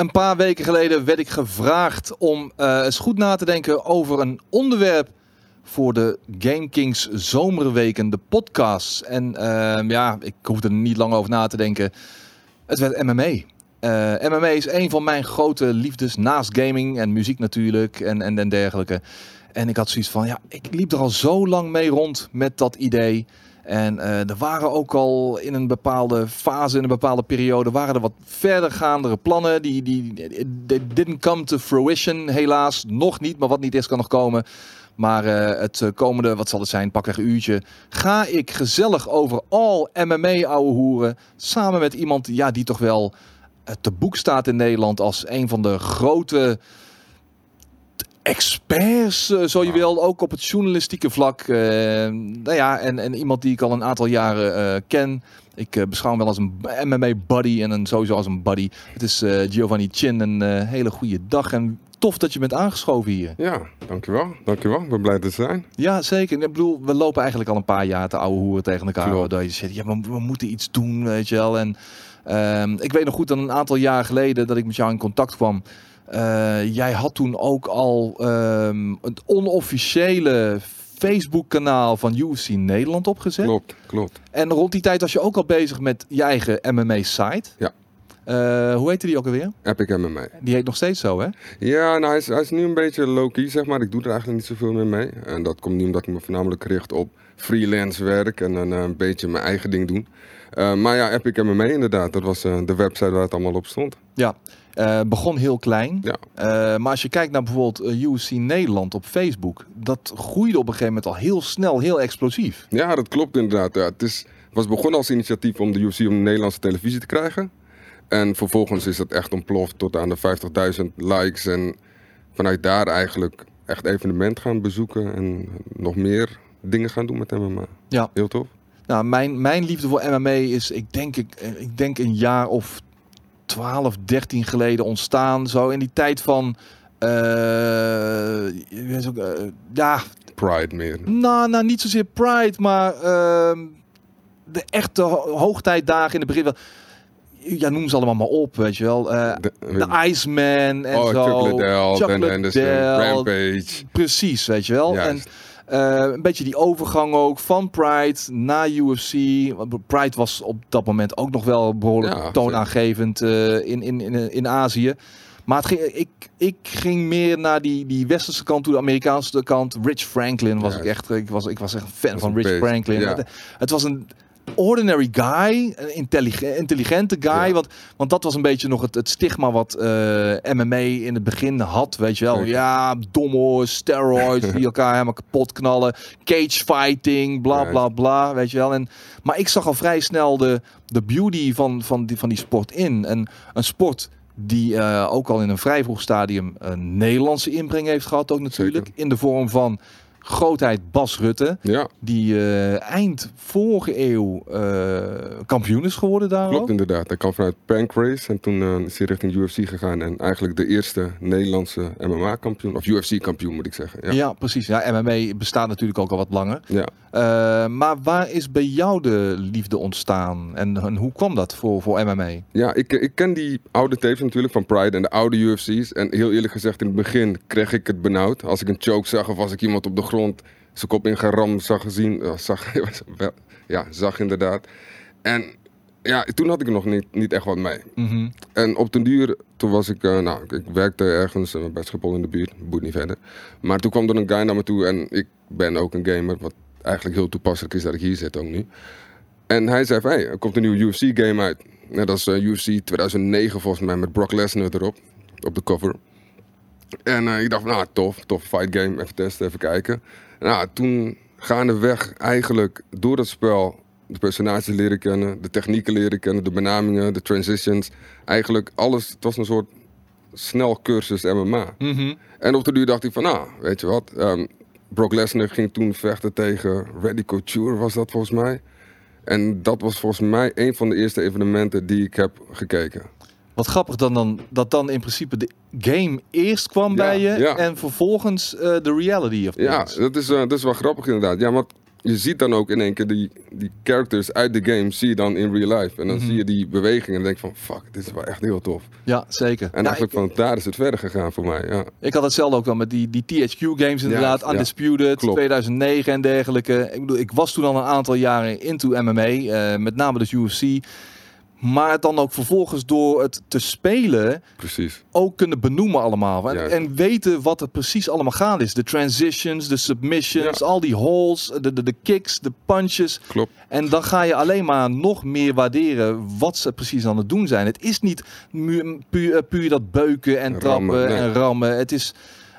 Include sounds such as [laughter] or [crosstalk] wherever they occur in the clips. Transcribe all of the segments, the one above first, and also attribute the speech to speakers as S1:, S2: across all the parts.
S1: Een paar weken geleden werd ik gevraagd om uh, eens goed na te denken over een onderwerp voor de Game Kings zomerweken, de podcast. En uh, ja, ik hoefde er niet lang over na te denken. Het werd MMA. Uh, MMA is een van mijn grote liefdes naast gaming en muziek natuurlijk en, en, en dergelijke. En ik had zoiets van, ja, ik liep er al zo lang mee rond met dat idee. En uh, er waren ook al in een bepaalde fase, in een bepaalde periode, waren er wat verdergaandere plannen. Die, die, didn't come to fruition, helaas. Nog niet, maar wat niet is, kan nog komen. Maar uh, het komende, wat zal het zijn, pakweg een uurtje, ga ik gezellig over al MMA ouwe hoeren. Samen met iemand ja, die toch wel te boek staat in Nederland als een van de grote experts, uh, zo je wil, ook op het journalistieke vlak. Uh, nou ja, en, en iemand die ik al een aantal jaren uh, ken. Ik beschouw hem wel als een MMA-buddy en een, sowieso als een buddy. Het is Giovanni Chin. Een hele goede dag en tof dat je bent aangeschoven hier.
S2: Ja, dankjewel. Dankjewel. Ik ben blij te zijn.
S1: Ja, zeker. Ik bedoel, we lopen eigenlijk al een paar jaar te ouwe hoeren tegen elkaar. Klopt. Dat je zegt, ja, we, we, moeten iets doen, weet je wel. En ehm, ik weet nog goed dat een aantal jaar geleden dat ik met jou in contact kwam. Uh, jij had toen ook al um, het onofficiële Facebook-kanaal van UFC Nederland opgezet.
S2: Klopt, klopt.
S1: En rond die tijd was je ook al bezig met je eigen MMA-site.
S2: Ja.
S1: Uh, hoe heette die ook alweer?
S2: Epic MMA.
S1: Die heet nog steeds zo, hè?
S2: Ja, nou, hij, is, hij is nu een beetje low-key, zeg maar. Ik doe er eigenlijk niet zoveel meer mee. En dat komt nu omdat ik me voornamelijk richt op freelance werk en een, een beetje mijn eigen ding doen. Uh, maar ja, Epic MMA inderdaad. Dat was uh, de website waar het allemaal op stond.
S1: Ja, uh, begon heel klein.
S2: Ja.
S1: maar als je kijkt naar bijvoorbeeld UFC Nederland op Facebook, dat groeide op een gegeven moment al heel snel, heel explosief.
S2: Ja, dat klopt inderdaad. Ja, het is, was begonnen als initiatief om de UFC op de Nederlandse televisie te krijgen. En vervolgens is het echt ontploft tot aan de 50.000 likes. En vanuit daar eigenlijk echt evenement gaan bezoeken en nog meer dingen gaan doen met MMA.
S1: Ja.
S2: Heel tof.
S1: Nou, mijn, mijn liefde voor MMA is, ik denk, ik, ik denk een jaar of 12, 13 geleden ontstaan. Zo in die tijd van. Uh, ook, uh, ja.
S2: Pride meer.
S1: Nou, nou, niet zozeer Pride, maar uh, de echte hoogtijdagen in de begin. Ja, noem ze allemaal maar op, weet je wel. Uh, de, de Iceman en
S2: oh,
S1: zo.
S2: Chocolate en, en. Rampage.
S1: Precies, weet je wel.
S2: Juist.
S1: En, uh, een beetje die overgang ook van Pride naar UFC. Pride was op dat moment ook nog wel behoorlijk
S2: Ja,
S1: toonaangevend uh, in, in, in, in Azië. Maar het ging, ik, ik ging meer naar die, die westerse kant toe, de Amerikaanse kant. Rich Franklin was
S2: Ja.
S1: ik echt. Ik was, ik was echt een fan van Rich
S2: beest,
S1: Franklin.
S2: ja.
S1: Het, het was een ordinary guy, een intelligente, intelligente guy.
S2: Ja.
S1: Want, want dat was een beetje nog het, het stigma wat eh, MMA in het begin had. Weet je wel, ja, domme steroids [laughs] die elkaar helemaal kapot knallen. Cage fighting, bla bla bla, weet je wel. En, maar ik zag al vrij snel de, de beauty van, van, die, van die sport in. En een sport die eh, ook al in een vrij vroeg stadium een Nederlandse inbreng heeft gehad ook natuurlijk.
S2: Zeker.
S1: In de vorm van grootheid Bas Rutte.
S2: Ja,
S1: Die eh, eind vorige eeuw eh, kampioen is geworden daar
S2: klopt
S1: ook.
S2: inderdaad. Hij kwam vanuit Pancrase en toen eh, is hij richting UFC gegaan. En eigenlijk de eerste Nederlandse MMA-kampioen, of UFC-kampioen moet ik zeggen.
S1: Ja.
S2: Ja.
S1: precies. Ja, MMA bestaat natuurlijk ook al wat langer.
S2: ja.
S1: Maar waar is bij jou de liefde ontstaan? En, en hoe kwam dat voor, voor MMA?
S2: Ja, ik, ik ken die oude tapes natuurlijk van Pride en de oude UFC's. En heel eerlijk gezegd, in het begin kreeg ik het benauwd. Als ik een choke zag of als ik iemand op de grond zijn kop ingeramd zag gezien. eh, zag, [laughs] ja, zag inderdaad. En ja, toen had ik nog niet, niet echt wat mee.
S1: Mhm.
S2: En op den duur, toen was ik, eh, nou, ik werkte ergens eh, bij Schiphol in de buurt, boeit niet verder. Maar toen kwam er een guy naar me toe en ik ben ook een gamer, wat eigenlijk heel toepasselijk is dat ik hier zit ook nu. En hij zei van, hey, er komt een nieuwe UFC-game uit. Dat is eh, UFC 2009 volgens mij, met Brock Lesnar erop, op de cover. En eh, ik dacht nou, tof, tof fight game, even testen, even kijken. Nou, toen gaandeweg eigenlijk door dat spel de personages leren kennen, de technieken leren kennen, de benamingen, de transitions. Eigenlijk alles, het was een soort snel cursus MMA.
S1: Mhm.
S2: En op de duur dacht ik van, nou, weet je wat, ehm, Brock Lesnar ging toen vechten tegen Reddy Couture, was dat volgens mij. En dat was volgens mij een van de eerste evenementen die ik heb gekeken.
S1: Wat grappig dan, dan dat dan in principe de game eerst kwam
S2: Ja,
S1: bij je
S2: ja.
S1: en vervolgens eh, de reality of
S2: Ja, dat is, eh, dat is wel grappig inderdaad. Ja, want je ziet dan ook in één keer die, die characters uit de game, zie je dan in real life. En dan
S1: Mhm.
S2: zie je die bewegingen en denk van, fuck, dit is wel echt heel tof.
S1: Ja, zeker.
S2: En eigenlijk
S1: ik,
S2: van daar is het verder gegaan voor mij, ja.
S1: ik had hetzelfde ook wel met die, die THQ-games inderdaad.
S2: ja.
S1: Undisputed,
S2: Klopt.
S1: 2009 en dergelijke. Ik bedoel, ik was toen al een aantal jaren into MMA. eh, met name dus UFC. Maar het dan ook vervolgens door het te spelen
S2: Precies.
S1: ook kunnen benoemen allemaal. En, en weten wat er precies allemaal gaande is. De transitions, de submissions,
S2: Ja.
S1: al die holes, de, de, de kicks, de punches.
S2: Klopt.
S1: En dan ga je alleen maar nog meer waarderen wat ze precies aan het doen zijn. Het is niet puur, eh, puur dat beuken en
S2: En
S1: trappen
S2: rammen, nee.
S1: en rammen. Het is,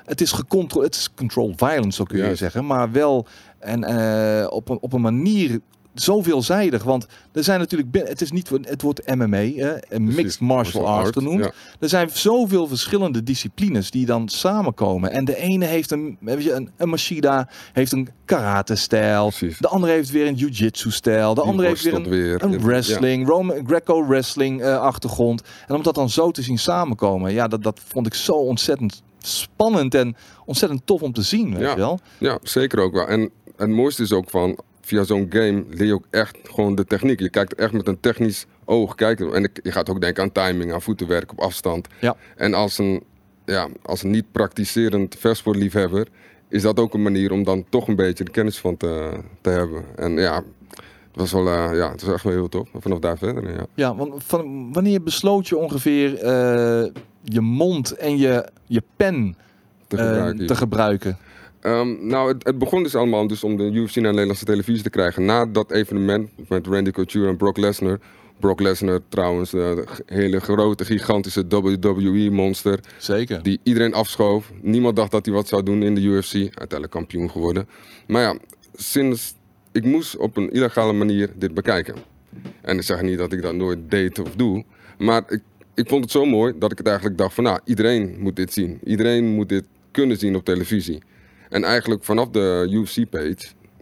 S1: het is gecontroleerd. Het is controlled violence, zo kun je zeggen. Maar wel en, eh, op, een, op een manier zo veelzijdig. Want er zijn natuurlijk... Het, is niet, het wordt MMA, hè, een mixed martial arts
S2: art,
S1: genoemd.
S2: ja.
S1: Er zijn zoveel verschillende disciplines die dan samenkomen. En de ene heeft een, weet je, een, een Machida heeft een karate-stijl. De andere heeft weer een jiu-jitsu-stijl. De andere heeft weer een,
S2: weer.
S1: een
S2: Ja.
S1: wrestling, Rome- Greco-wrestling eh, achtergrond. En om dat dan zo te zien samenkomen, ja, dat, dat vond ik zo ontzettend spannend en ontzettend tof om te zien, weet
S2: Ja.
S1: je wel.
S2: Ja, zeker ook wel. En het mooiste is ook van, via zo'n game leer je ook echt gewoon de techniek. Je kijkt echt met een technisch oog kijken. En ik- je gaat ook denken aan timing, aan voetenwerk op afstand.
S1: Ja.
S2: En als een, ja, als een niet praktiserend vechtsportliefhebber is dat ook een manier om dan toch een beetje de kennis van te, te hebben. En ja, het was wel, eh, ja, het was echt wel heel tof. Vanaf daar verder, ja.
S1: Ja, want van, wanneer besloot je ongeveer eh, je mond en je, je pen
S2: Te
S1: eh, te gebruiken?
S2: Ehm, nou, het, het begon dus allemaal dus om de UFC naar Nederlandse televisie te krijgen. Na dat evenement met Randy Couture en Brock Lesnar. Brock Lesnar trouwens, eh, de g- hele grote, gigantische WWE-monster.
S1: Zeker.
S2: Die iedereen afschoof. Niemand dacht dat hij wat zou doen in de UFC. Uiteindelijk kampioen geworden. Maar ja, sinds... Ik moest op een illegale manier dit bekijken. En ik zeg niet dat ik dat nooit deed of doe. Maar ik, ik vond het zo mooi dat ik het eigenlijk dacht van... Nou, iedereen moet dit zien. Iedereen moet dit kunnen zien op televisie. En eigenlijk vanaf de UFC-page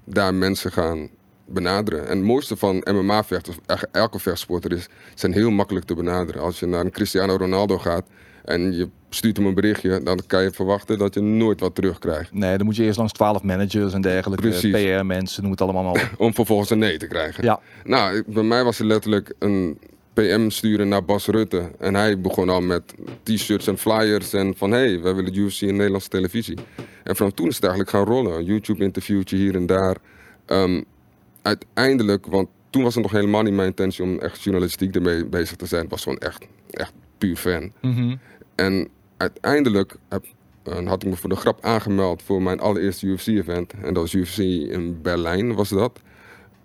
S2: daar mensen gaan benaderen. En het mooiste van MMA-vechters, elke vechtsporter is, zijn heel makkelijk te benaderen. Als je naar een Cristiano Ronaldo gaat en je stuurt hem een berichtje, dan kan je verwachten dat je nooit wat terugkrijgt.
S1: Nee, dan moet je eerst langs twaalf managers en dergelijke. PR-mensen, noem het allemaal maar op. [laughs]
S2: Om vervolgens een nee te krijgen.
S1: Ja,
S2: Nou, bij mij was het letterlijk een PM sturen naar Bas Rutte. En hij begon al met t-shirts en flyers en van... hé, hey, wij willen UFC in Nederlandse televisie. En vanaf toen is het eigenlijk gaan rollen. Een YouTube-interviewtje hier en daar. Ehm, uiteindelijk, want toen was het nog helemaal niet mijn intentie... om echt journalistiek ermee bezig te zijn. Was gewoon echt, echt puur fan.
S1: Mhm.
S2: En uiteindelijk heb, eh, had ik me voor de grap aangemeld voor mijn allereerste UFC-event. En dat was UFC in Berlijn, was dat.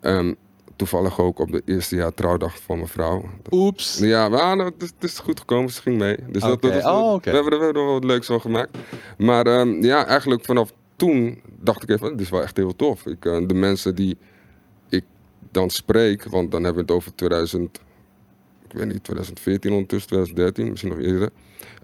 S2: Ehm, toevallig ook op de eerste jaar trouwdag van mijn vrouw.
S1: Oeps.
S2: Ja, maar nou, het, is, het is goed gekomen, ze ging mee. Dus dat,
S1: oh,
S2: we, hebben we hebben er wel wat leuks van gemaakt. Maar ehm, ja, eigenlijk vanaf toen dacht ik even, dit is wel echt heel tof. Ik, eh, de mensen die ik dan spreek, want dan hebben we het over 2000, ik weet niet, 2014 ondertussen, 2013, misschien nog eerder.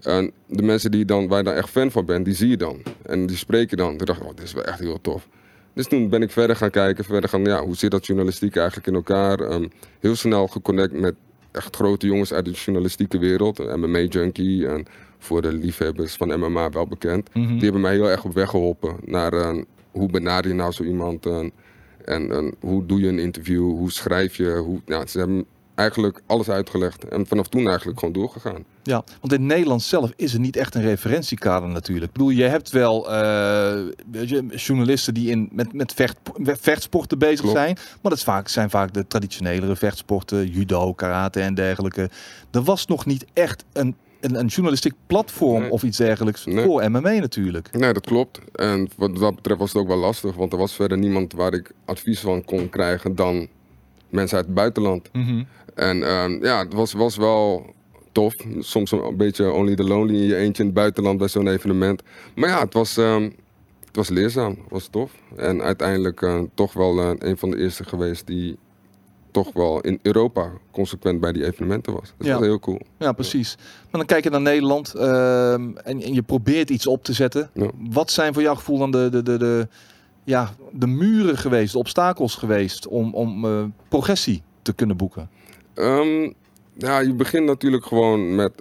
S2: En de mensen die dan, waar je dan echt fan van bent, die zie je dan. En die spreek je dan. Toen dacht ik, oh, dit is wel echt heel tof. Dus toen ben ik verder gaan kijken, verder gaan, ja, hoe zit dat journalistiek eigenlijk in elkaar? Ehm, heel snel geconnect met echt grote jongens uit de journalistieke wereld. Een MMA-junkie en voor de liefhebbers van MMA wel bekend.
S1: Mhm.
S2: Die hebben mij heel erg op weg geholpen naar eh, hoe benader je nou zo iemand eh, en, en hoe doe je een interview, hoe schrijf je. Hoe, ja, ze hebben eigenlijk alles uitgelegd en vanaf toen eigenlijk gewoon doorgegaan.
S1: Ja, want in Nederland zelf is er niet echt een referentiekader natuurlijk. Ik bedoel, je hebt wel eh, weet je, journalisten die in, met, met vecht, vechtsporten bezig
S2: Klopt.
S1: zijn. Maar dat is vaak, zijn vaak de traditionelere vechtsporten, judo, karate en dergelijke. Er was nog niet echt een, een, een journalistiek platform
S2: Nee.
S1: of iets dergelijks
S2: Nee.
S1: voor MMA natuurlijk.
S2: Nee, dat klopt. En wat dat betreft was het ook wel lastig, want er was verder niemand waar ik advies van kon krijgen dan mensen uit het buitenland. En ehm, ja, het was, was wel tof. Soms een beetje only the lonely in je eentje in het buitenland bij zo'n evenement. Maar ja, het was, ehm, het was leerzaam, het was tof. En uiteindelijk eh, toch wel eh, een van de eerste geweest die toch wel in Europa consequent bij die evenementen was. Dat
S1: Ja.
S2: was heel cool.
S1: Ja, precies. Maar dan kijk je naar Nederland ehm, en, en je probeert iets op te zetten.
S2: Ja.
S1: Wat zijn voor jouw gevoel dan de, de, de, de, ja, de muren geweest, de obstakels geweest om, om eh, progressie te kunnen boeken?
S2: Ehm, ja, je begint natuurlijk gewoon met,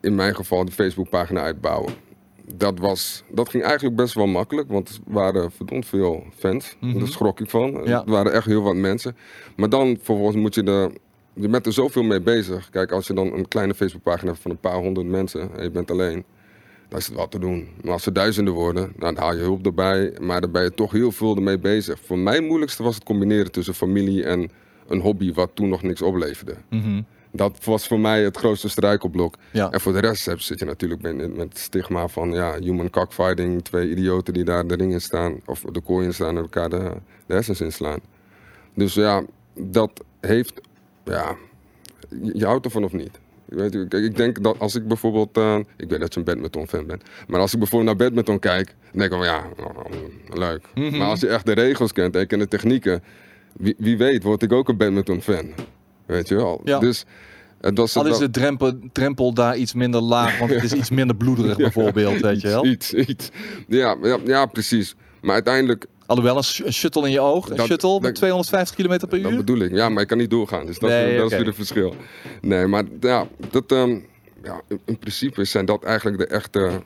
S2: in mijn geval, de Facebookpagina uitbouwen. dat, was, dat ging eigenlijk best wel makkelijk, want er waren verdomd veel fans.
S1: Mhm.
S2: Daar schrok ik van.
S1: Ja.
S2: Er waren echt heel wat mensen. Maar dan vervolgens moet je er... Je bent er zoveel mee bezig. Kijk, als je dan een kleine Facebookpagina hebt van een paar honderd mensen en je bent alleen, dan is het wat te doen. Maar als er duizenden worden, dan haal je hulp erbij. Maar dan ben je toch heel veel ermee bezig. Voor mij het moeilijkste was het combineren tussen familie en een hobby wat toen nog niks opleverde.
S1: Mhm.
S2: Dat was voor mij het grootste struikelblok.
S1: Ja.
S2: En voor de rest heb- zit je natuurlijk met, met het stigma van ja, human cockfighting. Twee idioten die daar de ring in staan, of de kooi in staan en elkaar de, de hersens inslaan. Dus ja, dat heeft, ja, je, je houdt ervan of niet. Weet, je, kijk, ik denk dat als ik bijvoorbeeld, eh, ik weet dat je een badminton fan bent, maar als ik bijvoorbeeld naar badminton kijk, dan denk ik van ja, oh, leuk.
S1: Mhm.
S2: Maar als je echt de regels kent en de technieken, wie, wie weet word ik ook een badminton fan. Weet je wel.
S1: Ja.
S2: Dus het was
S1: Al is de drempel, drempel daar iets minder laag, want het is [laughs] iets minder bloederig bijvoorbeeld, weet je wel.
S2: Iets, iets. Ja, ja, ja, precies. Maar uiteindelijk,
S1: Alhoewel een, sh- een shuttle in je oog, een
S2: Dat-
S1: shuttle met
S2: dat-
S1: 250 km per
S2: dat
S1: uur.
S2: bedoel ik. Ja, maar ik kan niet doorgaan. Dus dat, is- dat is weer het verschil. Nee, maar ja, dat, ehm, ja, in, in principe zijn dat eigenlijk de echte,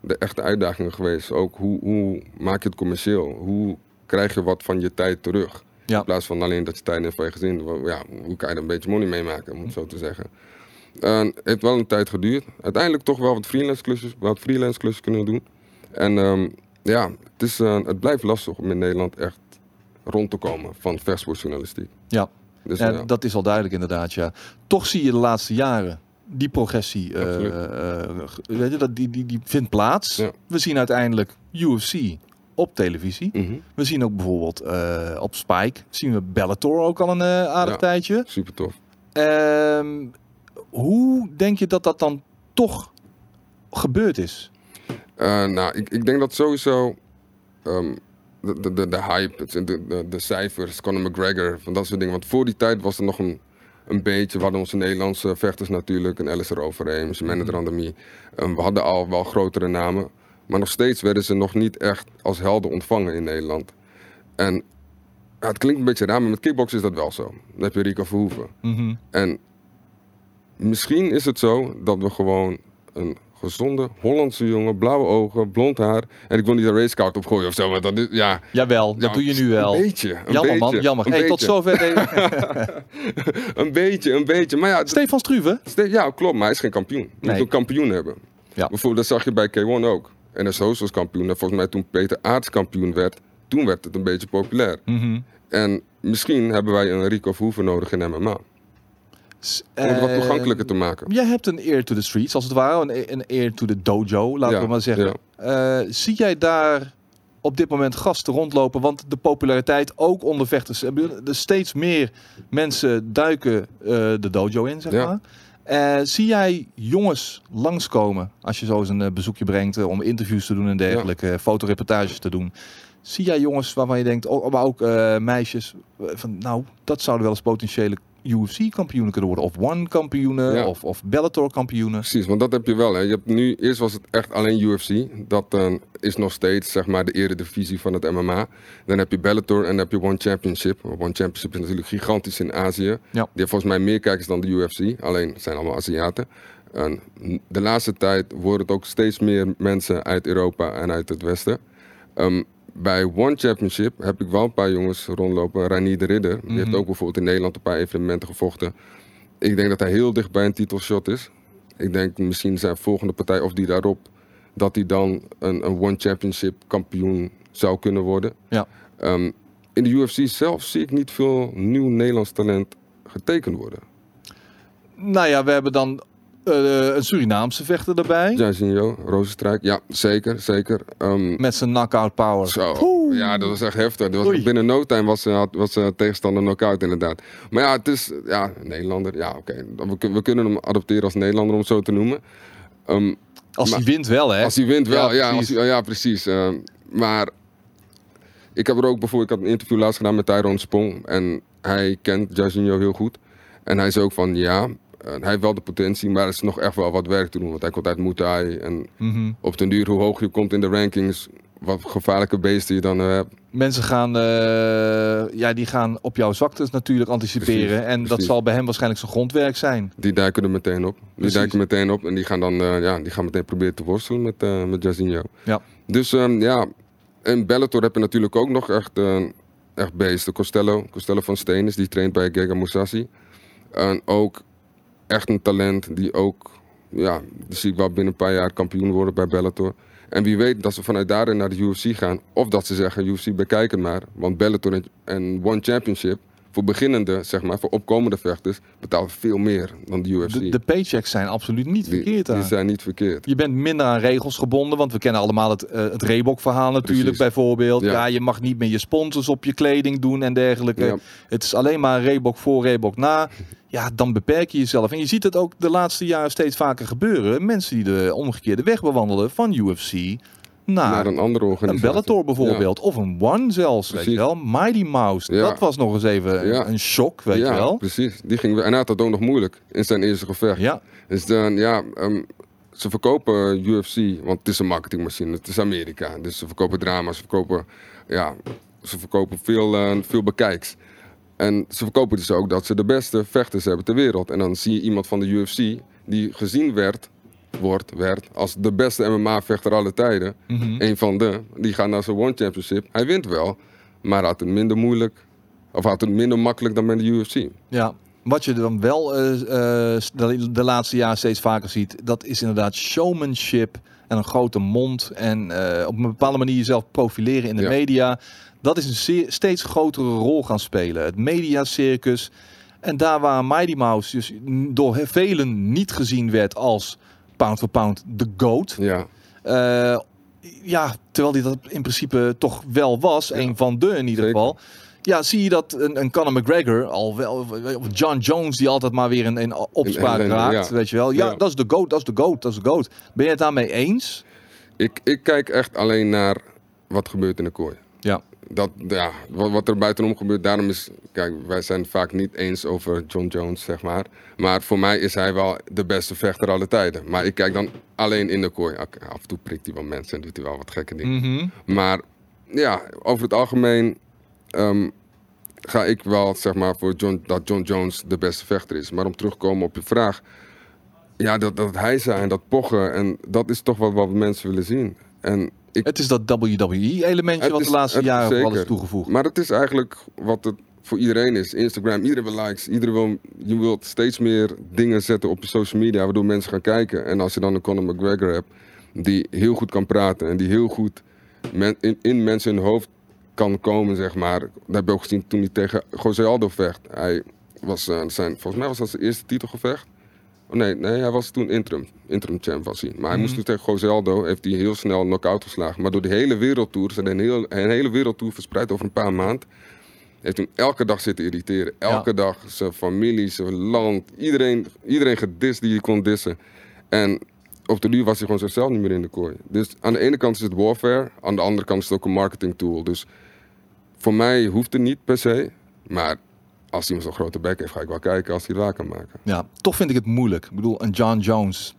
S2: de echte uitdagingen geweest. Ook hoe, hoe maak je het commercieel? Hoe krijg je wat van je tijd terug?
S1: Ja.
S2: In plaats van alleen dat je tijd neemt van je gezin. Ja, hoe kan je er een beetje money mee maken, om het zo te zeggen. En het heeft wel een tijd geduurd. Uiteindelijk toch wel wat freelance klusjes, wat freelance klusjes kunnen doen. En ehm, ja, het, is, eh, het blijft lastig om in Nederland echt rond te komen van vechtsportjournalistiek.
S1: Ja.
S2: Dus,
S1: Ja,
S2: ja.
S1: Dat is wel duidelijk inderdaad, ja. Toch zie je de laatste jaren die progressie, weet je, dat, die, die, die vindt plaats.
S2: Ja.
S1: We zien uiteindelijk UFC op televisie.
S2: Mhm.
S1: We zien ook bijvoorbeeld op Spike, zien we Bellator ook al een aardig tijdje.
S2: Super tof.
S1: Ehm, hoe denk je dat dat dan toch gebeurd is?
S2: Eh, nou, ik, ik denk dat sowieso ehm, de, de, de, de hype, de, de, de cijfers, Conor McGregor, van dat soort dingen. Want voor die tijd was er nog een, een beetje, we hadden onze Nederlandse vechters natuurlijk, een Alistair Overeem, Manet Randami. Um, we hadden al wel grotere namen, maar nog steeds werden ze nog niet echt als helden ontvangen in Nederland. En ja, het klinkt een beetje raar, maar met kickboksen is dat wel zo. Dan heb je Rico Verhoeven.
S1: Mhm.
S2: En misschien is het zo dat we gewoon een gezonde Hollandse jongen, blauwe ogen, blond haar. En ik wil niet een racecard opgooien of zo, maar dat is, ja.
S1: Jawel, dat
S2: ja,
S1: doe je nu wel.
S2: Een beetje. Een
S1: Jammer
S2: beetje,
S1: man, jammer.
S2: Een
S1: Hey, tot zover. [laughs]
S2: Een beetje, een beetje. Maar ja,
S1: Stefan Struve.
S2: Ste- ja, klopt, maar hij is geen kampioen. Je
S1: Nee.
S2: moet een kampioen hebben.
S1: Ja.
S2: Bijvoorbeeld, dat zag je bij K1 ook. En als Hoos was kampioen. En volgens mij toen Peter Aarts kampioen werd, toen werd het een beetje populair.
S1: Mhm.
S2: En misschien hebben wij een Rico Verhoeven nodig in MMA. Om het wat
S1: eh,
S2: toegankelijker te maken.
S1: Jij hebt een ear to the streets, als het ware. Een, een ear to the dojo, laten
S2: Ja,
S1: we maar zeggen.
S2: ja.
S1: Eh, zie jij daar op dit moment gasten rondlopen? Want de populariteit, ook onder vechters. Er steeds meer mensen duiken eh, de dojo in, zeg
S2: Ja.
S1: maar. Eh, zie jij jongens langskomen als je zo eens een eh, bezoekje brengt eh, om interviews te doen en dergelijke, fotoreportages te doen? Zie jij jongens waarvan je denkt, oh, maar ook eh, meisjes, eh, van nou, dat zouden wel eens potentiële UFC-kampioenen kunnen worden. Of One-kampioenen,
S2: Ja.
S1: of, of Bellator-kampioenen.
S2: Precies, want dat heb je wel. Hè. Je hebt nu, eerst was het echt alleen UFC. Dat eh, is nog steeds zeg maar, de eredivisie van het MMA. Dan heb je Bellator en dan heb je One Championship. One Championship is natuurlijk gigantisch in Azië.
S1: Ja.
S2: Die heeft volgens mij meer kijkers dan de UFC. Alleen het zijn allemaal Aziaten. En de laatste tijd worden het ook steeds meer mensen uit Europa en uit het Westen. Ehm, bij One Championship heb ik wel een paar jongens rondlopen. Ranier de Ridder, die heeft
S1: Mhm.
S2: ook bijvoorbeeld in Nederland een paar evenementen gevochten. Ik denk dat hij heel dicht bij een titelshot is. Ik denk misschien zijn volgende partij of die daarop, dat hij dan een, een One Championship kampioen zou kunnen worden.
S1: Ja.
S2: Ehm, in de UFC zelf zie ik niet veel nieuw Nederlands talent getekend worden.
S1: Nou ja, we hebben dan eh, een Surinaamse vechter erbij.
S2: Jairzinho, Rozenstrijk, ja, zeker, zeker. Ehm,
S1: Met zijn knockout power.
S2: Zo, ja, dat was echt heftig. Dat was binnen no time was, eh, had- was eh, tegenstander knock-out inderdaad. Maar ja, het is, ja, Nederlander, ja oké. We, kun- we kunnen hem adopteren als Nederlander om het zo te noemen. Ehm,
S1: Als
S2: Maar-
S1: hij wint wel, hè?
S2: als hij wint wel,
S1: Ja,
S2: ja, als
S1: precies.
S2: hij- ja, precies. Maar ik heb er ook bijvoorbeeld, ik had een interview laatst gedaan met Tyrone Spong. En hij kent Jairzinho heel goed. En hij zei ook van, ja, hij heeft wel de potentie, maar er is nog echt wel wat werk te doen. Want hij komt uit Muay Thai en
S1: Mhm.
S2: op den duur, hoe hoog je komt in de rankings, wat gevaarlijke beesten je dan eh, hebt.
S1: Mensen gaan, eh, ja, die gaan op jouw zwaktes natuurlijk anticiperen.
S2: Precies,
S1: en dat zal bij hem waarschijnlijk zijn grondwerk zijn.
S2: Die duiken er meteen op. Die
S1: Precies.
S2: duiken meteen op en die gaan dan eh, ja, die gaan meteen proberen te worstelen met, eh met Jairzinho.
S1: Ja.
S2: Dus ehm, ja, in Bellator heb je natuurlijk ook nog echt, echt beesten. Costello, Costello van Steenis, die traint bij Gega Moussassi. En ook echt een talent die ook, ja, die zie ik wel binnen een paar jaar kampioen worden bij Bellator. En wie weet dat ze vanuit daarin naar de UFC gaan. Of dat ze zeggen, UFC bekijk het maar. Want Bellator en One Championship, voor beginnende, zeg maar, voor opkomende vechters, betaalt veel meer dan de UFC.
S1: De, de paychecks zijn absoluut niet
S2: die,
S1: verkeerd
S2: die zijn niet verkeerd.
S1: Je bent minder aan regels gebonden, want we kennen allemaal het, eh, het Reebok-verhaal natuurlijk
S2: Precies.
S1: bijvoorbeeld. Ja.
S2: Ja.
S1: je mag niet meer je sponsors op je kleding doen en dergelijke.
S2: Ja.
S1: Het is alleen maar Reebok voor, Reebok na. Ja, dan beperk je jezelf. En je ziet het ook de laatste jaren steeds vaker gebeuren. Mensen die de omgekeerde weg bewandelen van UFC naar,
S2: naar een andere
S1: een
S2: organisatie.
S1: Bellator bijvoorbeeld. Of een One zelfs, weet je wel. Mighty Mouse.
S2: Ja.
S1: Dat was nog eens even
S2: Ja.
S1: een shock, weet je wel.
S2: precies. Die ging, en hij had dat ook nog moeilijk in zijn eerste gevecht.
S1: Ja,
S2: Dus dan, ja, ehm, ze verkopen UFC, want het is een marketingmachine. Het is Amerika. Dus ze verkopen drama, ze verkopen, ja, ze verkopen veel, eh, veel bekijks. En ze verkopen dus ook dat ze de beste vechters hebben ter wereld. En dan zie je iemand van de UFC die gezien werd, wordt, werd als de beste MMA-vechter aller tijden.
S1: Mhm.
S2: Een van de. Die gaat naar zijn One Championship. Hij wint wel, maar had het minder moeilijk. Of had het minder makkelijk dan bij de UFC.
S1: Ja, wat je dan wel eh, eh, de, laatste jaren steeds vaker ziet, dat is inderdaad showmanship en een grote mond en eh, op een bepaalde manier jezelf profileren in de
S2: Ja.
S1: media. Dat is een zeer, steeds grotere rol gaan spelen. Het mediacircus. En daar waar Mighty Mouse dus door velen niet gezien werd als pound for pound de GOAT.
S2: Ja,
S1: Eh, ja, terwijl hij dat in principe toch wel was,
S2: Ja.
S1: een van de in ieder
S2: Zeker.
S1: geval. Ja, zie je dat een, een Conor McGregor al wel, of John Jones die altijd maar weer in, in opspraak raakt,
S2: ja.
S1: weet je wel. Ja,
S2: Ja.
S1: dat is de goat, dat is de goat, dat is de goat. Ben je het daarmee eens?
S2: ik, ik kijk echt alleen naar wat gebeurt in de kooi.
S1: Ja.
S2: Dat, ja, wat, wat er buitenom gebeurt, daarom is... Kijk, wij zijn het vaak niet eens over John Jones, zeg maar. Maar voor mij is hij wel de beste vechter aller tijden. Maar ik kijk dan alleen in de kooi. Af en toe prikt hij wel mensen en doet hij wel wat gekke dingen.
S1: Mhm.
S2: Maar ja, over het algemeen ehm, ga ik wel zeg maar voor John, dat John Jones de beste vechter is. Maar om terug te komen op je vraag. Ja, dat, dat hij zijn, dat pochen. En dat is toch wat, wat mensen willen zien. En ik,
S1: Het is dat WWE-elementje wat
S2: is-
S1: de laatste jaren vooral is toegevoegd.
S2: maar het is eigenlijk wat het voor iedereen is. Instagram, iedereen wil likes. Iedereen wil, je wilt steeds meer dingen zetten op je social media. Waardoor mensen gaan kijken. En als je dan een Conor McGregor hebt. Die heel goed kan praten. En die heel goed men- in, in mensen hun hoofd kan komen, zeg maar. Dat heb je ook gezien toen hij tegen Jose Aldo vecht. Hij was eh, zijn, volgens mij was dat zijn eerste titelgevecht. Nee, nee, hij was toen interim. Interim champ was hij. Maar hij moest toen tegen Jose Aldo, heeft hij heel snel een knock-out geslagen. Maar door de hele wereldtour, ze hadden een, heel, een hele wereldtour verspreid over een paar maanden. Heeft hem elke dag zitten irriteren. Elke dag zijn familie, zijn land, iedereen, iedereen gedist die je kon dissen. En op de duur was hij gewoon zichzelf niet meer in de kooi. Dus aan de ene kant is het warfare, aan de andere kant is het ook een marketing tool. Dus voor mij hoeft het niet per se. Maar als iemand zo'n grote bek heeft, ga ik wel kijken als hij het waar kan maken.
S1: Ja, toch vind ik het moeilijk. Ik bedoel, een John Jones,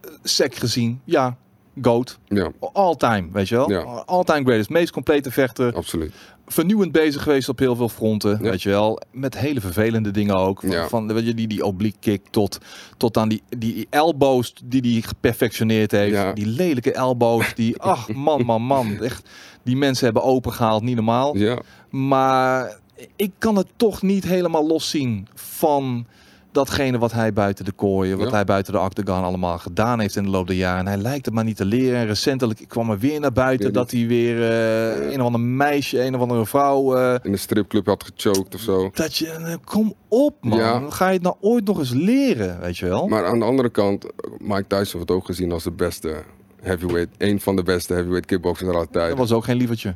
S1: eh, sec gezien, ja, GOAT.
S2: Ja,
S1: All time, weet je wel?
S2: Ja.
S1: All time greatest, meest complete vechter.
S2: absoluut.
S1: vernieuwend bezig geweest op heel veel fronten,
S2: Ja.
S1: weet je wel. Met hele vervelende dingen ook. Van,
S2: Ja.
S1: van weet je, die, die oblique kick tot, tot aan die, die elbows die hij geperfectioneerd heeft.
S2: Ja.
S1: Die lelijke elbows die, [laughs] ach man, man, man. Echt, die mensen hebben opengehaald, niet normaal.
S2: Ja,
S1: Maar ik kan het toch niet helemaal loszien van datgene wat hij buiten de kooien, wat
S2: Ja.
S1: hij buiten de octagon allemaal gedaan heeft in de loop der jaren. En hij lijkt het maar niet te leren. En recentelijk kwam er weer naar buiten dat hij weer eh, een of ander meisje, een of andere vrouw... eh,
S2: in de stripclub had gechoked of zo.
S1: dat je, eh, kom op man,
S2: Ja.
S1: ga je het nou ooit nog eens leren, weet je wel?
S2: Maar aan de andere kant, Mike Tyson wordt ook gezien als de beste heavyweight. Een van de beste heavyweight kickboxers aller
S1: dat
S2: tijden.
S1: was ook geen lievertje.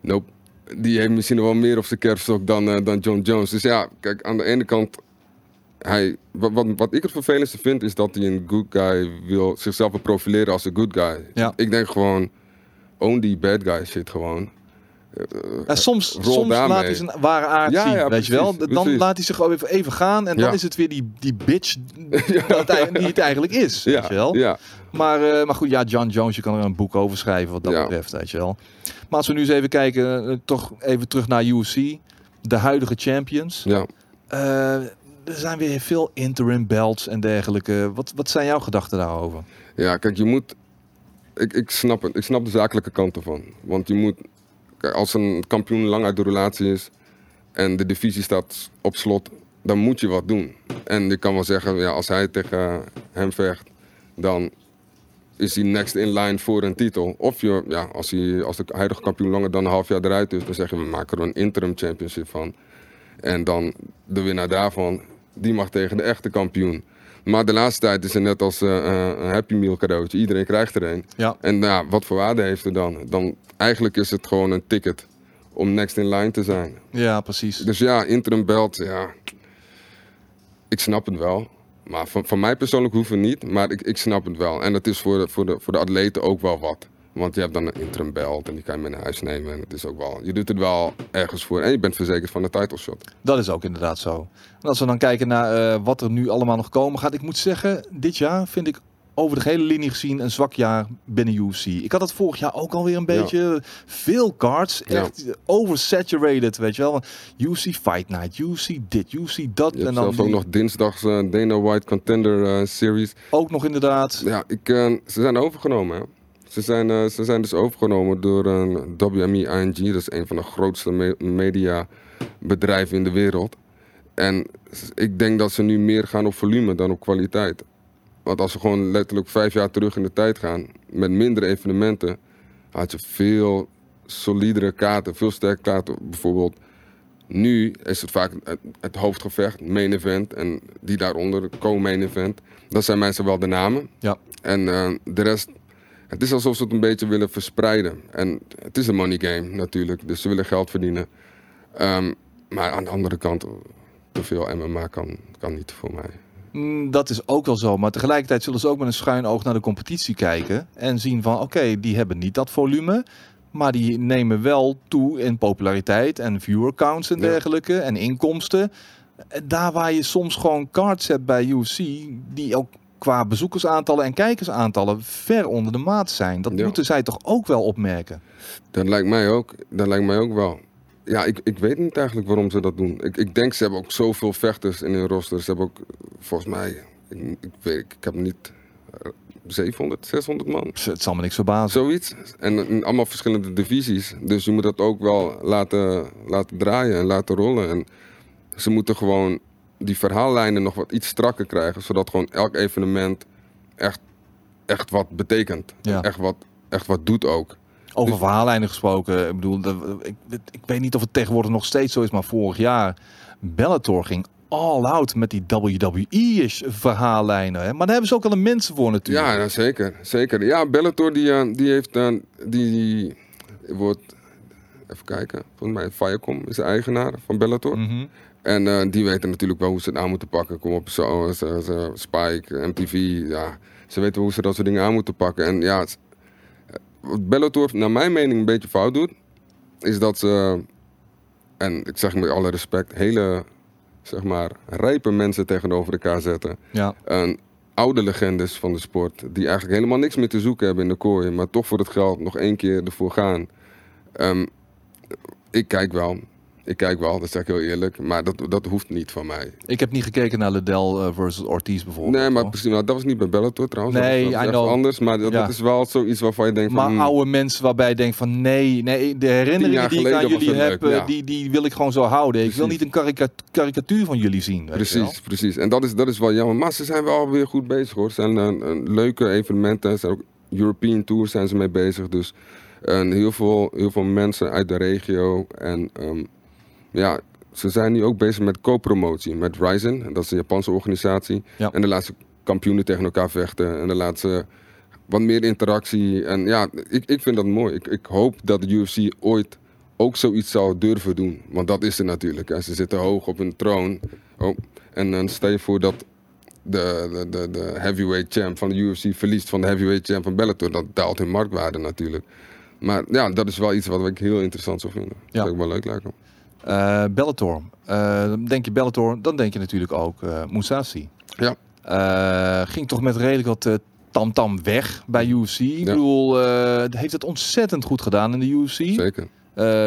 S2: Nope. Die heeft misschien wel meer op zijn kerfstok dan, eh, dan John Jones. Dus ja, kijk, aan de ene kant... Hij, wat, wat, wat ik het vervelendste vind, is dat hij een good guy wil, zichzelf wil profileren als een good guy.
S1: Ja.
S2: Ik denk gewoon, own die bad guy shit gewoon.
S1: Ja, soms laat hij zijn ware aard
S2: Ja,
S1: zien,
S2: ja,
S1: weet je wel. Dan
S2: precies.
S1: laat hij zich gewoon even, even gaan en dan is het weer die, die bitch [laughs] die het eigenlijk is, weet je wel.
S2: ja.
S1: Maar, eh, maar goed, ja, John Jones, je kan er een boek over schrijven wat dat betreft, weet je wel. Maar als we nu eens even kijken, eh, toch even terug naar UFC. De huidige champions.
S2: ja.
S1: Eh, er zijn weer veel interim belts en dergelijke. Wat, wat zijn jouw gedachten daarover?
S2: Ja, kijk, je moet. Ik, ik snap het. Ik snap de zakelijke kant ervan. Want je moet. Kijk, als een kampioen lang uit de relatie is. en de divisie staat op slot. dan moet je wat doen. En je kan wel zeggen, ja, als hij tegen hem vecht. dan is hij next in line voor een titel. Of je, ja, als, hij, als de huidige kampioen langer dan een half jaar eruit is. dan zeg je, we maken er een interim championship van. En dan de winnaar daarvan, die mag tegen de echte kampioen. Maar de laatste tijd is het net als eh, eh, een Happy Meal cadeautje. Iedereen krijgt er een.
S1: Ja,
S2: En ja, wat voor waarde heeft het dan? dan? Eigenlijk is het gewoon een ticket om next in line te zijn.
S1: ja precies.
S2: Dus ja, interim belt, ja. Ik snap het wel. Maar van, van mij persoonlijk hoeft het niet. Maar ik, ik snap het wel. En het is voor de, voor, de, voor de atleten ook wel wat. Want je hebt dan een interim belt en die kan je mee naar huis nemen. En het is ook wel, je doet het wel ergens voor. En je bent verzekerd van de title shot.
S1: Dat is ook inderdaad zo. En als we dan kijken naar eh, wat er nu allemaal nog komen gaat. Ik moet zeggen, dit jaar vind ik over de hele linie gezien een zwak jaar binnen UFC. Ik had het vorig jaar ook alweer een
S2: Ja.
S1: beetje veel cards.
S2: Ja.
S1: Echt oversaturated, weet je wel. UFC Fight Night, UFC dit, UFC dat. En dan
S2: zelfs ook nog dinsdags eh, Dana White Contender eh, Series.
S1: ook nog inderdaad.
S2: Ja, ik, eh, ze zijn overgenomen. Hè. Ze, zijn, ze zijn dus overgenomen door een WME ING. Dat is een van de grootste me- mediabedrijven in de wereld. En ik denk dat ze nu meer gaan op volume dan op kwaliteit. Want als we gewoon letterlijk vijf jaar terug in de tijd gaan, met mindere evenementen, had je veel solidere kaarten, veel sterke kaarten. Bijvoorbeeld, nu is het vaak het, het hoofdgevecht, main event, en die daaronder, co-main event. Dat zijn mensen wel de namen.
S1: Ja.
S2: En eh, de rest, het is alsof ze het een beetje willen verspreiden. En het is een money game natuurlijk, dus ze willen geld verdienen. Ehm, maar aan de andere kant, te veel MMA kan, kan niet voor mij.
S1: Mm, Dat is ook wel zo. Maar tegelijkertijd zullen ze ook met een schuin oog naar de competitie kijken. En zien van oké, die hebben niet dat volume. Maar die nemen wel toe in populariteit en viewer counts en
S2: Ja.
S1: dergelijke. En inkomsten. En Daar waar je soms gewoon cards hebt bij UFC. Die ook qua bezoekersaantallen en kijkersaantallen ver onder de maat zijn. Dat
S2: Ja.
S1: moeten zij toch ook wel opmerken.
S2: Dat lijkt mij ook, dat lijkt mij ook wel. Ja, ik, ik weet niet eigenlijk waarom ze dat doen. Ik, ik denk ze hebben ook zoveel vechters in hun roster. Ze hebben ook, volgens mij, ik, ik weet, ik heb niet eh, 700, 600 man.
S1: Het zal me niks verbazen.
S2: Zoiets. En in allemaal verschillende divisies. Dus je moet dat ook wel laten, laten draaien en laten rollen. En ze moeten gewoon die verhaallijnen nog wat iets strakker krijgen. Zodat gewoon elk evenement echt, echt wat betekent.
S1: Ja.
S2: Echt, wat, echt wat doet ook.
S1: Over
S2: Dus-
S1: verhaallijnen gesproken. Ik bedoel, ik, ik weet niet of het tegenwoordig nog steeds zo is, maar vorig jaar Bellator ging all out met die WWE-ish verhaallijnen. Hè? Maar daar hebben ze ook al een mensen voor natuurlijk.
S2: Ja, zeker, zeker. Ja, Bellator die, eh, die heeft eh, die, die wordt even kijken. Volgens mij Viacom is de eigenaar van Bellator.
S1: Mhm.
S2: En eh, die weten natuurlijk wel hoe ze het aan moeten pakken. Kom op, zo, zo, zo, Spike, MTV, ja. Ze weten hoe ze dat soort dingen aan moeten pakken. En ja, wat Bellator naar mijn mening een beetje fout doet, is dat ze, en ik zeg met alle respect, hele, zeg maar, rijpe mensen tegenover elkaar zetten.
S1: ja.
S2: Een oude legendes van de sport, die eigenlijk helemaal niks meer te zoeken hebben in de kooi, maar toch voor het geld nog één keer ervoor gaan. Ehm, ik kijk wel. Ik kijk wel, dat zeg ik heel eerlijk. Maar dat, dat hoeft niet van mij.
S1: Ik heb niet gekeken naar Liddell eh, versus Ortiz bijvoorbeeld.
S2: Nee, maar precies, nou, dat was niet bij Bellator trouwens.
S1: Nee,
S2: dat, was- dat anders. Maar dat,
S1: Ja.
S2: dat is wel zoiets waarvan je denkt van...
S1: Maar
S2: hmm,
S1: oude mensen waarbij je denkt van nee, nee de herinneringen die ik aan jullie heb,
S2: leuk,
S1: eh,
S2: ja.
S1: die, die wil ik gewoon zo houden. Ik wil niet een karika- karikatuur van jullie zien.
S2: Precies, precies. En dat is, dat is wel jammer. Maar ze zijn wel weer goed bezig hoor. Het zijn een, een leuke evenementen. Zijn ook European Tours zijn ze mee bezig. Dus en heel, veel, heel veel mensen uit de regio. En ehm, ja, ze zijn nu ook bezig met co-promotie met Ryzen. En Dat is een Japanse organisatie.
S1: Ja.
S2: En laten ze kampioenen tegen elkaar vechten. En laten ze wat meer interactie. En ja, ik, ik vind dat mooi. Ik, ik hoop dat de UFC ooit ook zoiets zou durven doen. Want dat is er natuurlijk. Hè. Ze zitten hoog op hun troon. Oh, en dan stel je voor dat de, de, de, de heavyweight champ van de UFC verliest van de heavyweight champ van Bellator. Dat daalt hun marktwaarde natuurlijk. Maar ja, dat is wel iets wat ik heel interessant zou vinden.
S1: Ja.
S2: Zou ik wel leuk lijken.
S1: Eh, Bellator. Eh, denk je Bellator, dan denk je natuurlijk ook eh Musashi.
S2: Ja.
S1: Ging toch met redelijk wat tamtam weg bij UFC. Ik
S2: Ja.
S1: bedoel, heeft het ontzettend goed gedaan in de UFC.
S2: Zeker.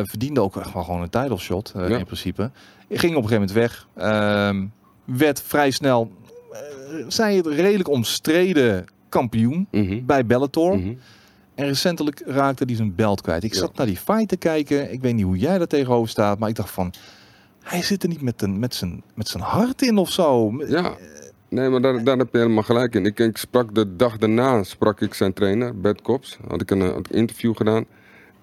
S1: Verdiende ook echt wel gewoon een title shot
S2: Ja.
S1: in principe. Ging op een gegeven moment weg. Ehm, werd vrij snel, zij het redelijk omstreden kampioen
S2: Mhm.
S1: bij Bellator.
S2: Mhm.
S1: En recentelijk raakte hij zijn belt kwijt. Ik
S2: Ja.
S1: zat naar die fight te kijken. Ik weet niet hoe jij daar tegenover staat. Maar ik dacht van... Hij zit er niet met, een, met, zijn, met zijn hart in of zo.
S2: Ja, nee, maar daar, daar heb je helemaal gelijk in. Ik, ik sprak de dag daarna sprak ik zijn trainer, Bert Kops. Had ik een, een interview gedaan.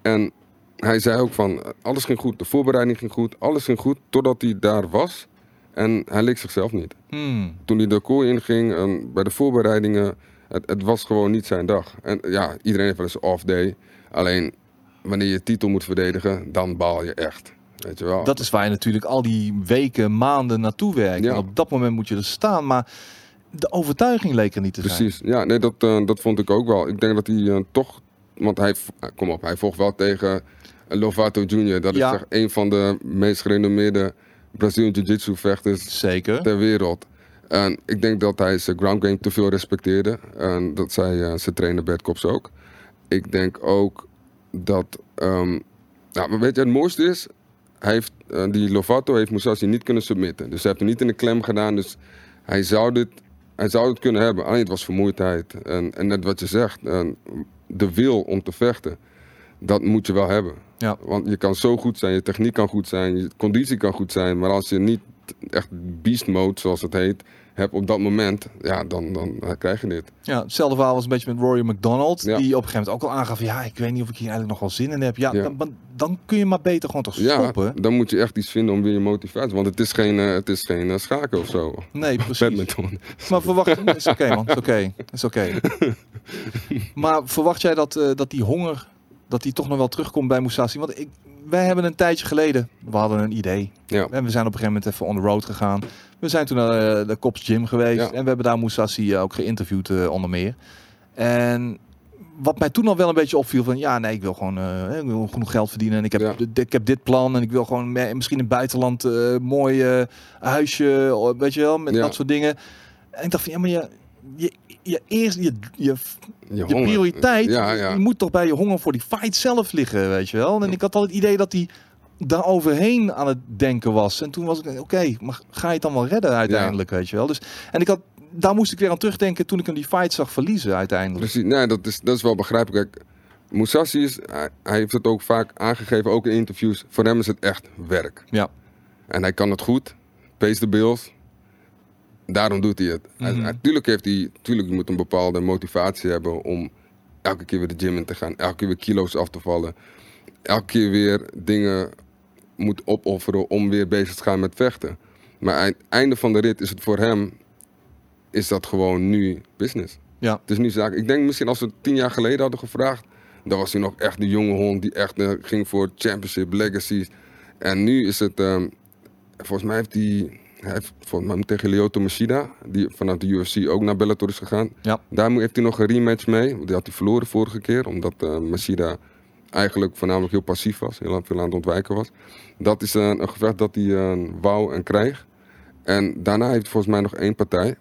S2: En hij zei ook van, alles ging goed. De voorbereiding ging goed, alles ging goed. Totdat hij daar was. En hij leek zichzelf niet.
S1: Hmm.
S2: Toen hij de kooi inging, en bij de voorbereidingen, het, het was gewoon niet zijn dag. En ja, iedereen heeft wel eens een off day. Alleen, wanneer je titel moet verdedigen, dan baal je echt. Weet je wel?
S1: Dat is waar je natuurlijk al die weken, maanden naartoe werkt.
S2: Ja.
S1: En op dat moment moet je er staan. Maar de overtuiging leek er niet te zijn.
S2: Precies, ja, nee, dat, eh, dat vond ik ook wel. Ik denk dat hij eh, toch, want hij, eh, kom op, hij vocht wel tegen Lovato Jr. Dat
S1: Ja.
S2: is echt een van de meest gerenommeerde Brazilian Jiu-Jitsu vechters
S1: Zeker.
S2: ter wereld. En ik denk dat hij zijn ground game te veel respecteerde. En dat zei eh, zijn trainer Bert Kops ook. Ik denk ook dat, ehm, nou, maar weet je, het mooiste is, hij heeft, eh, die Lovato heeft Musashi niet kunnen submitten. Dus hij heeft hem niet in de klem gedaan. Dus hij zou dit, hij zou het kunnen hebben. Alleen het was vermoeidheid. En, en net wat je zegt, de wil om te vechten, dat moet je wel hebben.
S1: Ja.
S2: Want je kan zo goed zijn, je techniek kan goed zijn, je conditie kan goed zijn. Maar als je niet echt beast mode, zoals het heet, hebt op dat moment, ja, dan, dan krijg je dit.
S1: Ja, hetzelfde verhaal was een beetje met Rory McDonald.
S2: Ja.
S1: Die op een gegeven moment ook al aangaf. Ja, ik weet niet of ik hier eigenlijk nog wel zin in heb. Ja,
S2: Ja.
S1: Dan, dan, kun je maar beter gewoon toch
S2: Ja,
S1: stoppen.
S2: dan moet je echt iets vinden om weer je motivatie. Want het is geen, eh, het is geen eh, schaken of zo.
S1: Nee, [laughs] precies.
S2: Badminton.
S1: Maar verwacht... is oké man, is oké. Is oké. [laughs] maar verwacht jij dat, eh, dat die honger... dat die toch nog wel terugkomt bij Musashi? Want ik, wij hebben een tijdje geleden... we hadden een idee.
S2: Ja.
S1: En we zijn op een gegeven moment even on the road gegaan. We zijn toen naar eh, de Cops Gym geweest.
S2: Ja.
S1: En we hebben daar Musashi eh, ook geïnterviewd eh, onder meer. En wat mij toen al wel een beetje opviel van... ja, nee, ik wil gewoon ik wil genoeg geld verdienen. En ik heb,
S2: Ja.
S1: ik heb dit plan. En ik wil gewoon misschien in het buitenland eh mooi huisje. Weet je wel, met
S2: Ja.
S1: dat soort dingen. En ik dacht van, ja, maar je... je je eerst, je, je, je prioriteit,
S2: Ja, ja.
S1: je moet toch bij je honger voor die fight zelf liggen, weet je wel. En ik had al het idee dat hij daar overheen aan het denken was. En toen was ik, oké, maar ga je het dan wel redden uiteindelijk, weet je wel. Dus, en ik had, daar moest ik weer aan terugdenken toen ik hem die fight zag verliezen uiteindelijk.
S2: Precies, nee, dat is, dat is wel begrijpelijk. Musashi is, hij, hij heeft het ook vaak aangegeven, ook in interviews. Voor hem is het echt werk.
S1: Ja.
S2: En hij kan het goed, pays de bills. Daarom doet hij het. Hij-
S1: Mhm.
S2: hij- tuurlijk heeft hij, tuurlijk je moet een bepaalde motivatie hebben om elke keer weer de gym in te gaan, elke keer weer kilo's af te vallen, elke keer weer dingen moet opofferen om weer bezig te gaan met vechten. Maar aan het einde van de rit is het voor hem, is dat gewoon nu business.
S1: Ja.
S2: Het is nu zaak. Ik denk misschien als we het tien jaar geleden hadden gevraagd, dan was hij nog echt de jonge hond die echt eh, ging voor championship, legacies. En nu is het, ehm, volgens mij heeft hij, hij heeft volgens mij tegen Lyoto Machida, die vanuit de UFC ook naar Bellator is gegaan.
S1: Ja.
S2: Daar moet- heeft hij nog een rematch mee. want Die had hij verloren vorige keer, omdat Machida eigenlijk voornamelijk heel passief was, heel veel aan het ontwijken was. Dat is eh, een gevecht dat hij eh, wou en krijgt. En daarna heeft hij volgens mij nog één partij.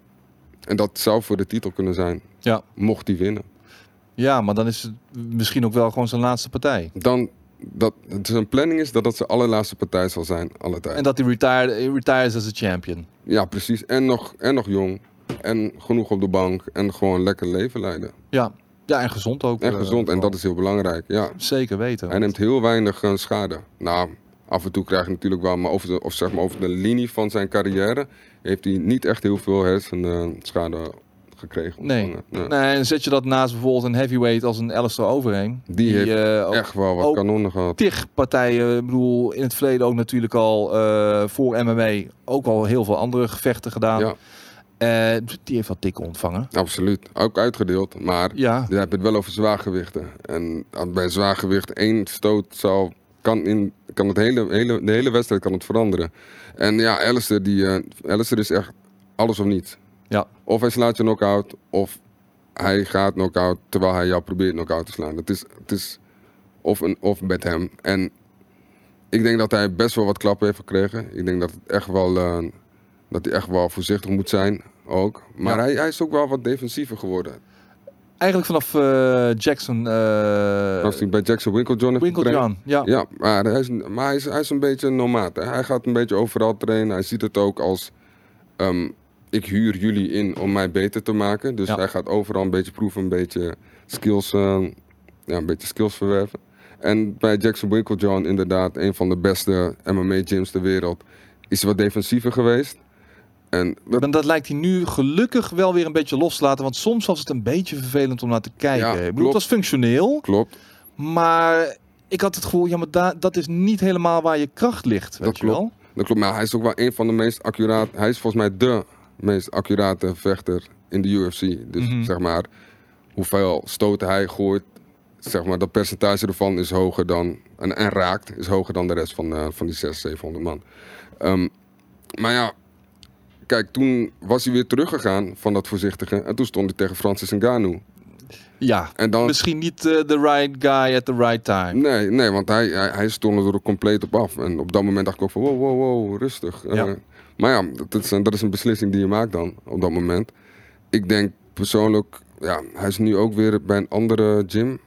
S2: En dat zou voor de titel kunnen zijn,
S1: Ja.
S2: mocht hij winnen.
S1: ja, maar dan is het misschien ook wel gewoon zijn laatste partij.
S2: Dan, dat het een planning is dat dat zijn allerlaatste partij zal zijn, alle tijd.
S1: En dat hij retired, retires as a champion.
S2: Ja, precies. En nog, en nog jong. En genoeg op de bank. En gewoon lekker leven leiden.
S1: Ja, ja en gezond ook.
S2: En
S1: eh,
S2: gezond. En dat is heel belangrijk. Ja.
S1: Zeker weten.
S2: Hij neemt heel weinig eh, schade. Nou, af en toe krijg je natuurlijk wel, maar over de, of zeg maar over de linie van zijn carrière heeft hij niet echt heel veel hersenschade gekregen.
S1: Nee.
S2: ontvangen. Nee.
S1: Nee, en zet je dat naast bijvoorbeeld een heavyweight als een Alistair overheen.
S2: Die heeft
S1: eh,
S2: Echt wel wat kanonnen gehad.
S1: tig partijen, ik bedoel, in het verleden ook natuurlijk al eh, voor MMA ook al heel veel andere gevechten gedaan.
S2: Ja,
S1: Eh, die heeft wat tikken ontvangen.
S2: absoluut. Ook uitgedeeld. Maar
S1: Ja,
S2: je het wel over zwaargewichten. En bij zwaargewicht één stoot zal, kan, in, kan het hele, hele, de hele wedstrijd kan het veranderen. En ja, Alistair, die, eh Alistair is echt alles of niets.
S1: Ja,
S2: Of hij slaat je knock-out, of hij gaat knock-out terwijl hij jou probeert knock-out te slaan. Het is, het is of, een, of met hem. En ik denk dat hij best wel wat klappen heeft gekregen. Ik denk dat, het echt wel, eh, dat hij echt wel voorzichtig moet zijn ook. Maar
S1: Ja.
S2: hij, hij is ook wel wat defensiever geworden.
S1: Eigenlijk vanaf eh, Jackson, eh
S2: Als hij bij Jackson Winklejohn heeft.
S1: Winklejohn. Ja.
S2: Ja, maar, hij is, maar hij, is, hij is een beetje een. Hij gaat een beetje overal trainen. Hij ziet het ook als... ehm, ik huur jullie in om mij beter te maken. Dus
S1: Ja.
S2: hij gaat overal een beetje proeven, een beetje skills, eh, ja, een beetje skills verwerven. En bij Jackson Winklejohn inderdaad een van de beste MMA-gyms ter wereld. Is wat defensiever geweest. En dat,
S1: En dat lijkt hij nu gelukkig wel weer een beetje los te laten. Want soms was het een beetje vervelend om naar te kijken.
S2: Ja,
S1: ik bedoel,
S2: klopt.
S1: het was functioneel.
S2: klopt.
S1: Maar ik had het gevoel, ja, maar da- dat is niet helemaal waar je kracht ligt. Weet
S2: Dat
S1: je
S2: klopt.
S1: wel?
S2: Dat klopt, maar hij is ook wel een van de meest accuraat. Hij is volgens mij de meest accurate vechter in de UFC. Dus
S1: Mhm.
S2: zeg maar, hoeveel stoten hij gooit, zeg maar, dat percentage ervan is hoger dan. En, en raakt, is hoger dan de rest van, eh, van die 600, 700 man. Ehm, maar ja, kijk, toen was hij weer teruggegaan van dat voorzichtige. En toen stond hij tegen Francis Ngannou.
S1: Ja,
S2: En dan,
S1: misschien niet eh, the right guy at the right time.
S2: Nee, nee, want hij, hij, hij stond er compleet op af. En op dat moment dacht ik ook van wow, wow, wow, rustig.
S1: Ja.
S2: Eh, maar ja, dat is, een, dat is een beslissing die je maakt dan op dat moment. Ik denk persoonlijk, ja, hij is nu ook weer bij een andere gym.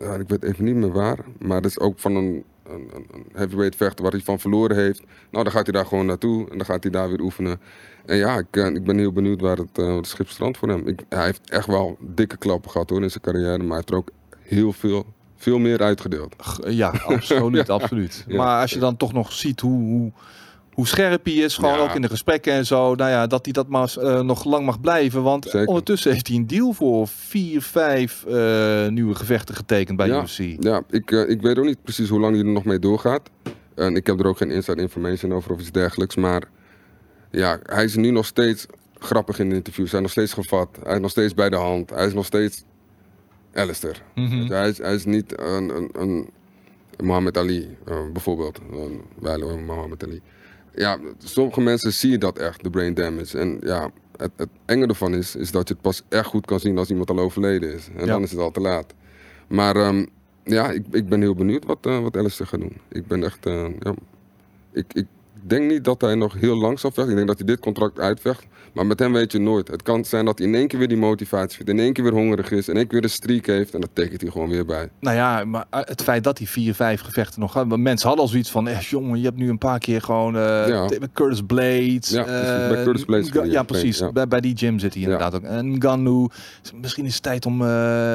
S2: Ja, ik weet even niet meer waar. Maar dat is ook van een, een, een- heavyweight vechter waar hij van verloren heeft. Nou, dan gaat hij daar gewoon naartoe en dan gaat hij daar weer oefenen. En ja, ik, eh, ik ben heel benieuwd waar het, eh, het schip strandt voor hem. Ik, hij heeft echt wel dikke klappen gehad hoor in zijn carrière. Maar hij heeft er ook heel veel, veel meer uitgedeeld.
S1: Ja, absoluut, [laughs] absoluut. Maar als je dan toch nog ziet hoe, hoe, hoe scherp hij is, gewoon
S2: Ja.
S1: ook in de gesprekken en zo, nou ja, dat hij dat maar eh, nog lang mag blijven. Want
S2: Zeker.
S1: ondertussen heeft hij een deal voor vier, vijf eh, nieuwe gevechten getekend bij
S2: Ja.
S1: UFC.
S2: Ja, ik, eh, ik weet ook niet precies hoe lang hij er nog mee doorgaat. En ik heb er ook geen inside information over of iets dergelijks. Maar ja, hij is nu nog steeds grappig in de interviews. Hij is nog steeds gevat. Hij is nog steeds bij de hand. Hij is nog steeds Alistair.
S1: Mhm.
S2: Hij, is, hij is niet een, een, een Muhammad Ali, bijvoorbeeld. Een Muhammad Ali. Ja, sommige mensen zien dat echt, de brain damage. En ja, het, het enge ervan is, is dat je het pas echt goed kan zien als iemand al overleden is. En
S1: Ja.
S2: dan is het al te laat. Maar ehm, ja, ik, ik ben heel benieuwd wat, eh wat Alistair gaat doen. Ik ben echt, eh, ja, ik, ik denk niet dat hij nog heel lang zal vechten. Ik denk dat hij dit contract uitvecht. Maar met hem weet je nooit. Het kan zijn dat hij in één keer weer die motivatie vindt. In één keer weer hongerig is. In één keer weer een streak heeft. En dat tekent hij gewoon weer bij.
S1: Nou ja, maar eh, het feit dat hij vier, vijf gevechten nog had. Mensen hadden al zoiets van, eh, jongen, je hebt nu een paar keer gewoon eh
S2: Ja.
S1: Curtis Blades.
S2: Ja,
S1: eh,
S2: bij Curtis Blades
S1: Ga-
S2: kun je
S1: Ja, precies.
S2: ja.
S1: Bij, bij die gym zit hij inderdaad ook. En Ganu, misschien is het tijd om,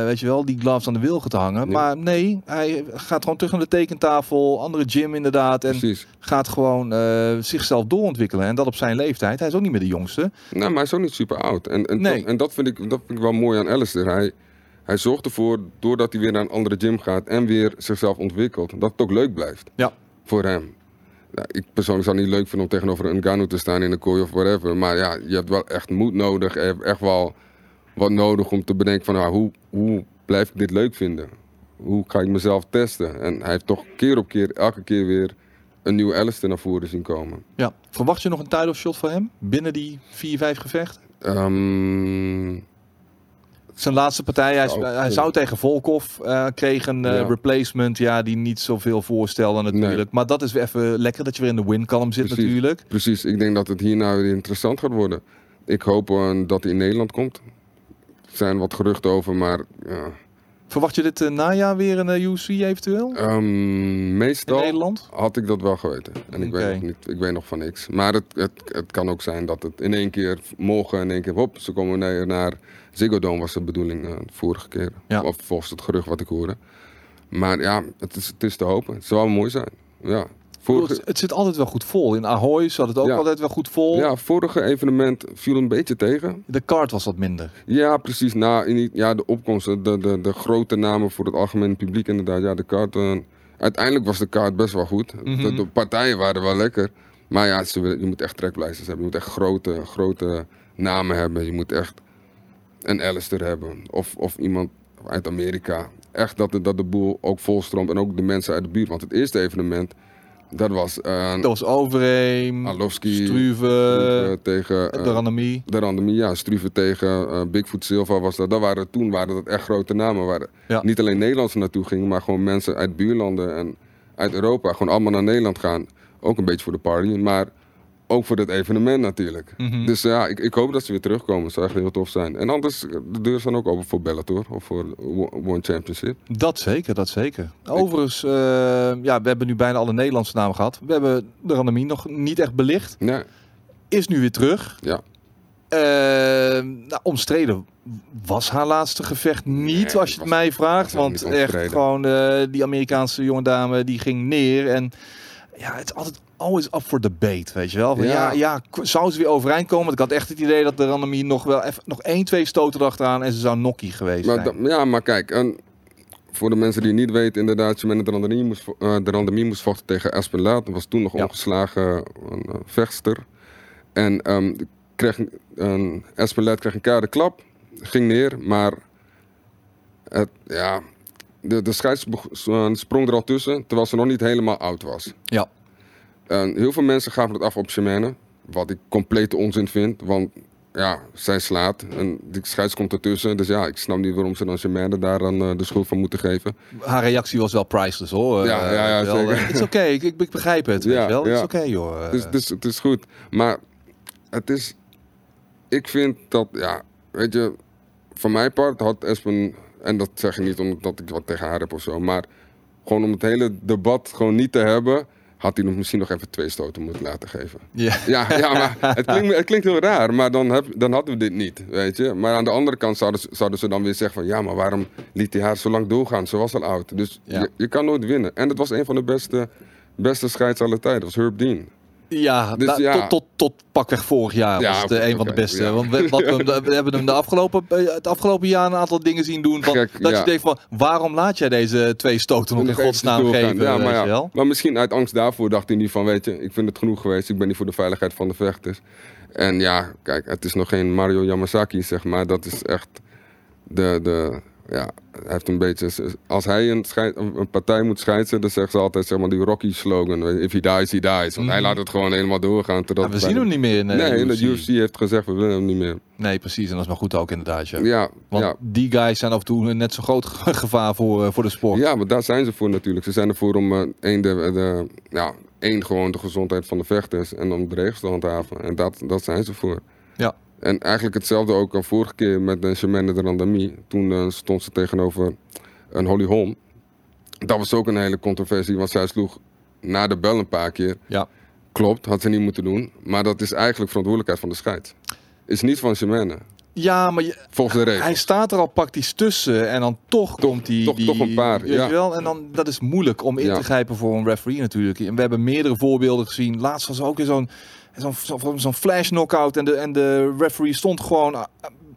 S1: weet je wel, die gloves aan de wilgen te hangen. Maar nee, hij gaat gewoon terug naar de tekentafel, andere gym inderdaad. En
S2: Precies.
S1: gaat gewoon zichzelf doorontwikkelen. En dat op zijn leeftijd. Hij is ook niet meer de jongste.
S2: Nou, maar hij is ook niet super oud. En, en,
S1: Nee.
S2: dat, en dat, vind ik, dat vind ik wel mooi aan Alistair. Hij, hij zorgt ervoor, doordat hij weer naar een andere gym gaat en weer zichzelf ontwikkelt, dat het ook leuk blijft
S1: Ja.
S2: voor hem. Ja, ik persoonlijk zou het niet leuk vinden om tegenover een Ngannou te staan in een kooi of whatever. Maar ja, je hebt wel echt moed nodig. Je hebt echt wel wat nodig om te bedenken van nou, hoe, hoe blijf ik dit leuk vinden? Hoe ga ik mezelf testen? En hij heeft toch keer op keer, elke keer weer een nieuwe Alistair naar voren zien komen.
S1: Ja. Verwacht je nog een title shot van hem? Binnen die vier, vijf gevechten?
S2: Ehm,
S1: Zijn laatste partij, hij,
S2: Zou
S1: hij
S2: kunnen.
S1: zou tegen Volkov eh kreeg een eh,
S2: Ja.
S1: replacement, ja, die niet zoveel voorstelde natuurlijk.
S2: Nee.
S1: Maar dat is weer even lekker dat je weer in de win column zit
S2: Precies.
S1: natuurlijk.
S2: Precies, ik denk dat het hierna weer interessant gaat worden. Ik hoop eh, dat hij in Nederland komt. Er zijn wat geruchten over, maar ja.
S1: Verwacht je dit eh, najaar weer een uh, UFC eventueel?
S2: Ehm,
S1: in
S2: meestal
S1: Nederland?
S2: had ik dat wel geweten. En ik, weet nog niet, ik weet nog van niks. Maar het, het, het kan ook zijn dat het in één keer morgen in één keer hop, ze komen naar, naar Ziggo Dome was de bedoeling eh, de vorige keer.
S1: Ja.
S2: Of volgens het gerucht wat ik hoorde. Maar ja, het is, het is te hopen. Het zou wel mooi zijn. Ja. Vorige,
S1: Het, het zit altijd wel goed vol. In Ahoy zat het ook
S2: Ja.
S1: altijd wel goed vol.
S2: ja, vorige evenement viel een beetje tegen.
S1: De kaart was wat minder.
S2: Ja, precies. Na, in die- ja, de opkomsten, de, de, de grote namen voor het algemene publiek inderdaad. Ja, de kaart, eh, uiteindelijk was de kaart best wel goed.
S1: Mhm.
S2: de, de partijen waren wel lekker. Maar ja, ze, je moet echt trekpleisters hebben. Je moet echt grote, grote namen hebben. Je moet echt een Alistair hebben. Of, of iemand uit Amerika. Echt dat de, dat de boel ook volstroomt. En ook de mensen uit de buurt. Want het eerste evenement Dat was uh,
S1: Dat was Overeem,
S2: Arlovski,
S1: Struve,
S2: tegen
S1: de
S2: eh,
S1: Randamie.
S2: de Randemie. Ja, Struve tegen eh, Bigfoot Silva was dat. dat waren, toen waren dat echt grote namen. Waar
S1: Ja.
S2: niet alleen Nederlanders naartoe gingen, maar gewoon mensen uit buurlanden en uit Europa. Gewoon allemaal naar Nederland gaan. Ook een beetje voor de party, maar ook voor het evenement natuurlijk.
S1: Mhm.
S2: Dus ja, ik, ik hoop dat ze weer terugkomen. Dat zou echt heel tof zijn. En anders, de deur staan ook open voor Bellator of voor One Championship.
S1: Dat zeker, dat zeker. Overigens, eh, ja, we hebben nu bijna alle Nederlandse namen gehad. We hebben de Randamie nog niet echt belicht.
S2: Ja,
S1: Is nu weer terug.
S2: ja.
S1: Eh, nou, omstreden was haar laatste gevecht niet,
S2: Nee,
S1: als je het mij vraagt. Want echt gewoon eh, die Amerikaanse jonge dame die ging neer. En ja, het is altijd always up for debate, weet je wel. Van, ja.
S2: Ja.
S1: Ja, zou ze weer overeind komen? Want ik had echt het idee dat de Randamie nog wel even nog één, twee stoten erachteraan en ze zou nokkie geweest
S2: Maar,
S1: zijn.
S2: ja, maar kijk, en voor de mensen die het niet weten, inderdaad, je met de Randamie moest, eh, de Randamie moest vochten tegen Aspen Laat. Dat was toen nog
S1: Ja.
S2: ongeslagen een, eh, vechtster. En ehm kreeg Aspen Laat kreeg een keiharde klap, ging neer, maar het, ja, de, de scheids eh, sprong er al tussen, terwijl ze nog niet helemaal oud was.
S1: Ja,
S2: En heel veel mensen gaven het af op Shemane. Wat ik complete onzin vind. Want ja, zij slaat. En die scheids komt ertussen. Dus ja, ik snap niet waarom ze dan Shemane daar dan eh, de schuld van moeten geven.
S1: haar reactie was wel priceless hoor.
S2: Ja,
S1: Eh,
S2: ja, ja,
S1: wel,
S2: zeker.
S1: eh, Het is oké, ik, ik begrijp het. Weet
S2: Ja,
S1: je wel. Het is oké joh. Eh,
S2: Dus, dus het is goed. Maar het is... Ik vind dat, ja, weet je... Van mijn part had Espen... En dat zeg ik niet omdat ik wat tegen haar heb of zo. Maar gewoon om het hele debat gewoon niet te hebben... Had hij nog misschien nog even twee stoten moeten laten geven.
S1: ja.
S2: Ja, ja maar het [laughs] klinkt, het klinkt heel raar, maar dan, heb, dan hadden we dit niet, weet je. Maar aan de andere kant zouden, ze- zouden ze dan weer zeggen van... ja, maar waarom liet hij haar zo lang doorgaan? Ze was al oud. Dus
S1: Ja.
S2: je, je kan nooit winnen. En het was een van de beste, beste scheids aller tijden. Dat was Herb Dean.
S1: Ja,
S2: Dus
S1: da-
S2: ja.
S1: Tot, tot, tot pakweg vorig jaar
S2: Ja,
S1: was het eh, een van de beste.
S2: ja.
S1: Want we, wat we, we hebben hem de afgelopen, eh, het afgelopen jaar een aantal dingen zien doen. Van,
S2: Gek,
S1: dat je denkt van, waarom laat jij deze twee stoten nog in godsnaam geven?
S2: Ja, maar, misschien uit angst daarvoor dacht hij niet van... weet je, ik vind het genoeg geweest. Ik ben niet voor de veiligheid van de vechters. En ja, kijk, het is nog geen Mario Yamasaki, zeg maar. Dat is echt de... de ja, hij heeft een beetje... Als hij een, scheid, een een partij moet scheiden, dan zeggen ze altijd zeg maar, die Rocky-slogan. je, If he dies, he dies. Want hij
S1: Mhm.
S2: laat het gewoon helemaal doorgaan. Totdat
S1: Ja, we zien hem niet meer in de
S2: Nee,
S1: UFC.
S2: de UFC heeft gezegd, we willen hem niet meer.
S1: Nee, precies. En dat is maar goed ook inderdaad. Ja.
S2: Ja,
S1: Want
S2: ja.
S1: die guys zijn af en toe een net zo groot ge- [laughs] gevaar voor, eh, voor de sport.
S2: Ja, maar daar zijn ze voor natuurlijk. Ze zijn ervoor om eh, één, de, de, ja, één gewoon de gezondheid van de vechters en om de regels te handhaven. En dat, dat zijn ze voor. En eigenlijk hetzelfde ook al vorige keer met de Shemane de Randami. Toen eh, stond ze tegenover een Holly Holm. Dat was ook een hele controversie, want zij sloeg na de bel een paar keer.
S1: Ja.
S2: Klopt, had ze niet moeten doen. Maar dat is eigenlijk verantwoordelijkheid van de scheid. Is niet van Shemane,
S1: Ja, maar je-
S2: volgens de regels.
S1: hij staat er al praktisch tussen en dan toch, komt hij...
S2: toch-
S1: die,
S2: toch een paar,
S1: weet
S2: ja.
S1: je wel? En dan, dat is moeilijk om in
S2: Ja.
S1: te grijpen voor een referee natuurlijk. En we hebben meerdere voorbeelden gezien. Laatst was er ook weer zo'n zo'n flash knockout en de, en de referee stond gewoon ah,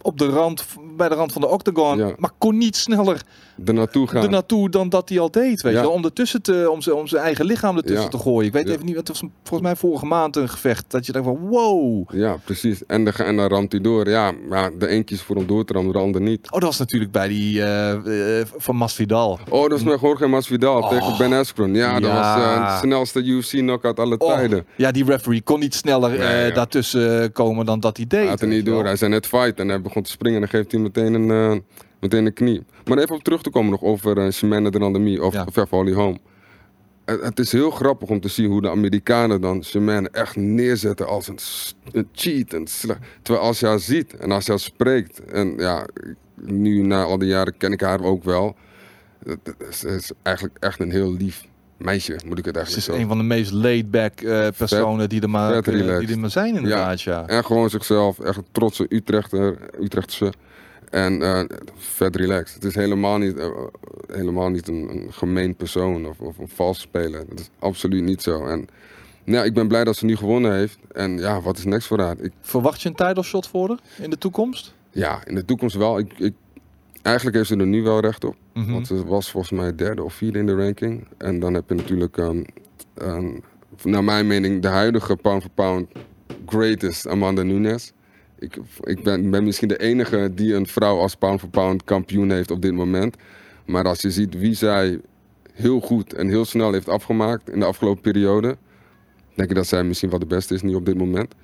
S1: op de rand, bij de rand van de octagon,
S2: Ja.
S1: maar kon niet sneller
S2: Er naartoe gaan.
S1: er naartoe dan dat hij al deed. Weet
S2: Ja.
S1: je wel? Om, ertussen te, om, zijn, om zijn eigen lichaam ertussen
S2: Ja.
S1: te gooien. Ik weet
S2: Ja.
S1: even niet, het was volgens mij vorige maand een gevecht. Dat je denkt van wow.
S2: Ja, precies. En, de, en dan ramt hij door. Ja, maar de een kiest voor om door te rammen, de ander niet.
S1: Oh, dat was natuurlijk bij die eh, van Masvidal.
S2: Oh, dat is met Jorge Masvidal
S1: Oh.
S2: tegen Ben Askren. Ja, dat was eh, de snelste UFC-knockout alle
S1: Oh,
S2: tijden.
S1: ja, die referee kon niet sneller daartussen komen dan dat hij deed.
S2: Hij had er niet door. Hij zei net fight en hij begon te springen en dan geeft hij meteen een, meteen een knie. Maar even op terug te komen nog over uh, Shimane de Randami of,
S1: Ja.
S2: Holm. Het, het is heel grappig om te zien hoe de Amerikanen dan Shimane echt neerzetten als een, een cheat. En Terwijl als je haar ziet en als je haar spreekt. En ja, nu na al die jaren ken ik haar ook wel. Het, is, is eigenlijk echt een heel lief meisje, moet ik het
S1: Ze
S2: eigenlijk
S1: is
S2: zo
S1: een van de meest laid-back eh, personen die er maar, die er maar zijn inderdaad. Ja.
S2: En gewoon zichzelf, echt een trotse Utrechter, Utrechtse. En eh, vet relaxed. Het is helemaal niet, eh, helemaal niet een, een gemeen persoon of, of een vals speler. Dat is absoluut niet zo. En ja, ik ben blij dat ze nu gewonnen heeft. En ja, wat is next voor haar? Ik,
S1: Verwacht je een title shot voor haar in de toekomst?
S2: ja, in de toekomst wel. Ik, ik, eigenlijk heeft ze er nu wel recht op.
S1: Mhm.
S2: Want ze was volgens mij derde of vierde in de ranking. En dan heb je natuurlijk, ehm, ehm, naar mijn mening, de huidige pound for pound greatest Amanda Nunes. Ik, ik ben, ben misschien de enige die een vrouw als pound for pound kampioen heeft op dit moment. Maar als je ziet wie zij heel goed en heel snel heeft afgemaakt in de afgelopen periode, denk ik dat zij misschien wel de beste is nu op dit moment.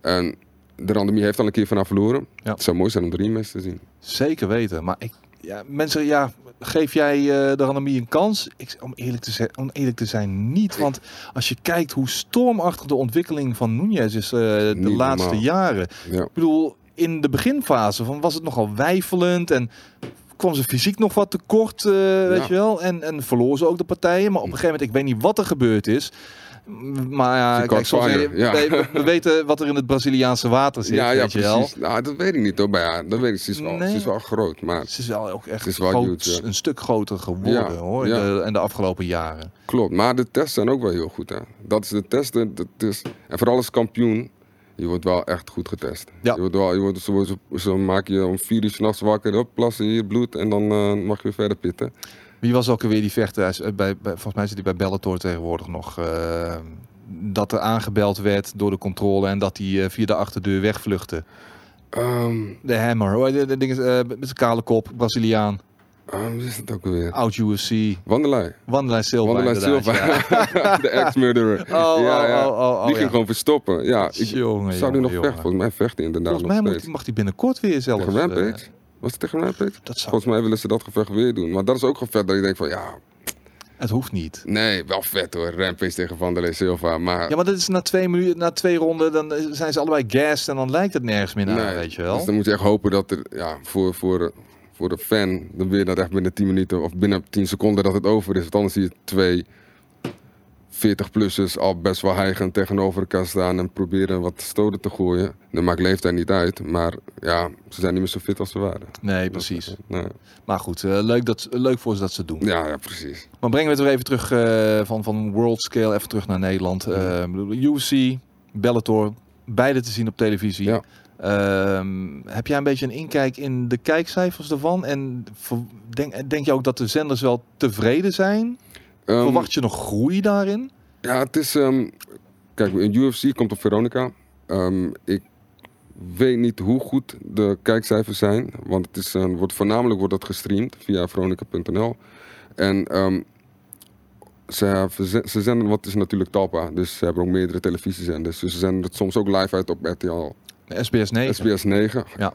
S2: En de Randemie heeft al een keer van haar verloren.
S1: Ja.
S2: Het zou mooi zijn om de rematch te zien.
S1: Zeker weten. Maar ik, ja, mensen, ja, geef jij eh, de Ranami een kans? Ik, om, eerlijk te zijn, om eerlijk te zijn, niet. Want als je kijkt hoe stormachtig de ontwikkeling van Nunez is eh, de
S2: Niet
S1: laatste
S2: normaal.
S1: jaren.
S2: Ja.
S1: Ik bedoel, in de beginfase van, was het nogal wijfelend en kwam ze fysiek nog wat tekort, eh, weet je wel. En, en verloor ze ook de partijen. Maar op een gegeven moment, ik weet niet wat er gebeurd is. Maar ja, kijk, we,
S2: ja.
S1: we- we weten wat er in het Braziliaanse water zit,
S2: ja, ja,
S1: weet je wel.
S2: precies. Nou, dat weet ik niet hoor. Maar ja, dat weet ik. Ze is wel,
S1: Nee.
S2: ze is wel groot. Maar
S1: Ze is wel ook echt
S2: wel
S1: groot,
S2: huge,
S1: een stuk groter geworden
S2: Ja,
S1: hoor,
S2: ja.
S1: in de, in de afgelopen jaren.
S2: klopt. Maar de tests zijn ook wel heel goed. Hè. Dat is de testen. Dat is, en vooral als kampioen. Je wordt wel echt goed getest.
S1: Ja.
S2: Je wordt wel, je wordt, zo maak je om vier uur s'nachts wakker, op, plassen hier, bloed en dan eh, mag je weer verder pitten.
S1: Wie was ook alweer die vechter? Eh, Bij, bij, volgens mij zit hij bij Bellator tegenwoordig nog. eh, dat er aangebeld werd door de controle en dat hij eh, via de achterdeur wegvluchtte.
S2: Ehm
S1: De Hammer, hoor. De, de ding is, met zijn kale kop, Braziliaan,
S2: ah, wie is het ook alweer?
S1: oud UFC,
S2: Wanderlei.
S1: Wanderlei Silva.
S2: Wanderlei Silva.
S1: ja. [laughs]
S2: de ex-murderer. [laughs]
S1: Oh,
S2: ja, ja.
S1: oh, oh, oh,
S2: die ging gewoon verstoppen. Ja, ik
S1: Jongen,
S2: zou nu nog
S1: jongen.
S2: vechten. Volgens mij vechten inderdaad
S1: Volgens mij
S2: nog
S1: mag hij binnenkort weer
S2: Rampage? Was het tegen Rampage?
S1: dat zou,
S2: Volgens mij willen ze dat gevecht weer doen. Maar dat is ook gevecht dat ik denk van ja,
S1: het hoeft niet.
S2: nee, wel vet hoor. Rampage tegen Wanderlei Silva. Maar
S1: Ja, maar dat is na twee minuten, na twee ronden, dan zijn ze allebei gassed en dan lijkt het nergens meer naar, weet je wel.
S2: Dus dan moet je echt hopen dat er ja, voor, voor, voor de fan dan weer dat echt binnen 10 minuten of binnen 10 seconden dat het over is. Want anders zie je twee 40-plussers al best wel hijgend tegenover elkaar staan en proberen wat stoten te gooien. Dat maakt leeftijd niet uit, maar ja, ze zijn niet meer zo fit als ze waren.
S1: Nee, precies.
S2: Nee.
S1: Maar goed, eh, leuk, dat, leuk voor ze dat ze doen.
S2: Ja, ja, precies.
S1: Maar brengen we het weer even terug eh, van, van world scale, even terug naar Nederland. Eh, ik bedoel, UFC, Bellator, beide te zien op televisie.
S2: Ja.
S1: Ehm, heb jij een beetje een inkijk in de kijkcijfers ervan? En denk, denk je ook dat de zenders wel tevreden zijn?
S2: Ehm,
S1: Verwacht je nog groei daarin?
S2: Ja, het is. ehm, kijk, in UFC komt op Veronica. Ehm, ik weet niet hoe goed de kijkcijfers zijn. Want het is, wordt, voornamelijk wordt dat gestreamd via veronica.nl. En ze, ze zenden, wat is natuurlijk Talpa. Dus ze hebben ook meerdere televisiezenders. Dus ze zenden het soms ook live uit op RTL
S1: SBS 9.
S2: SBS 9.
S1: Ja.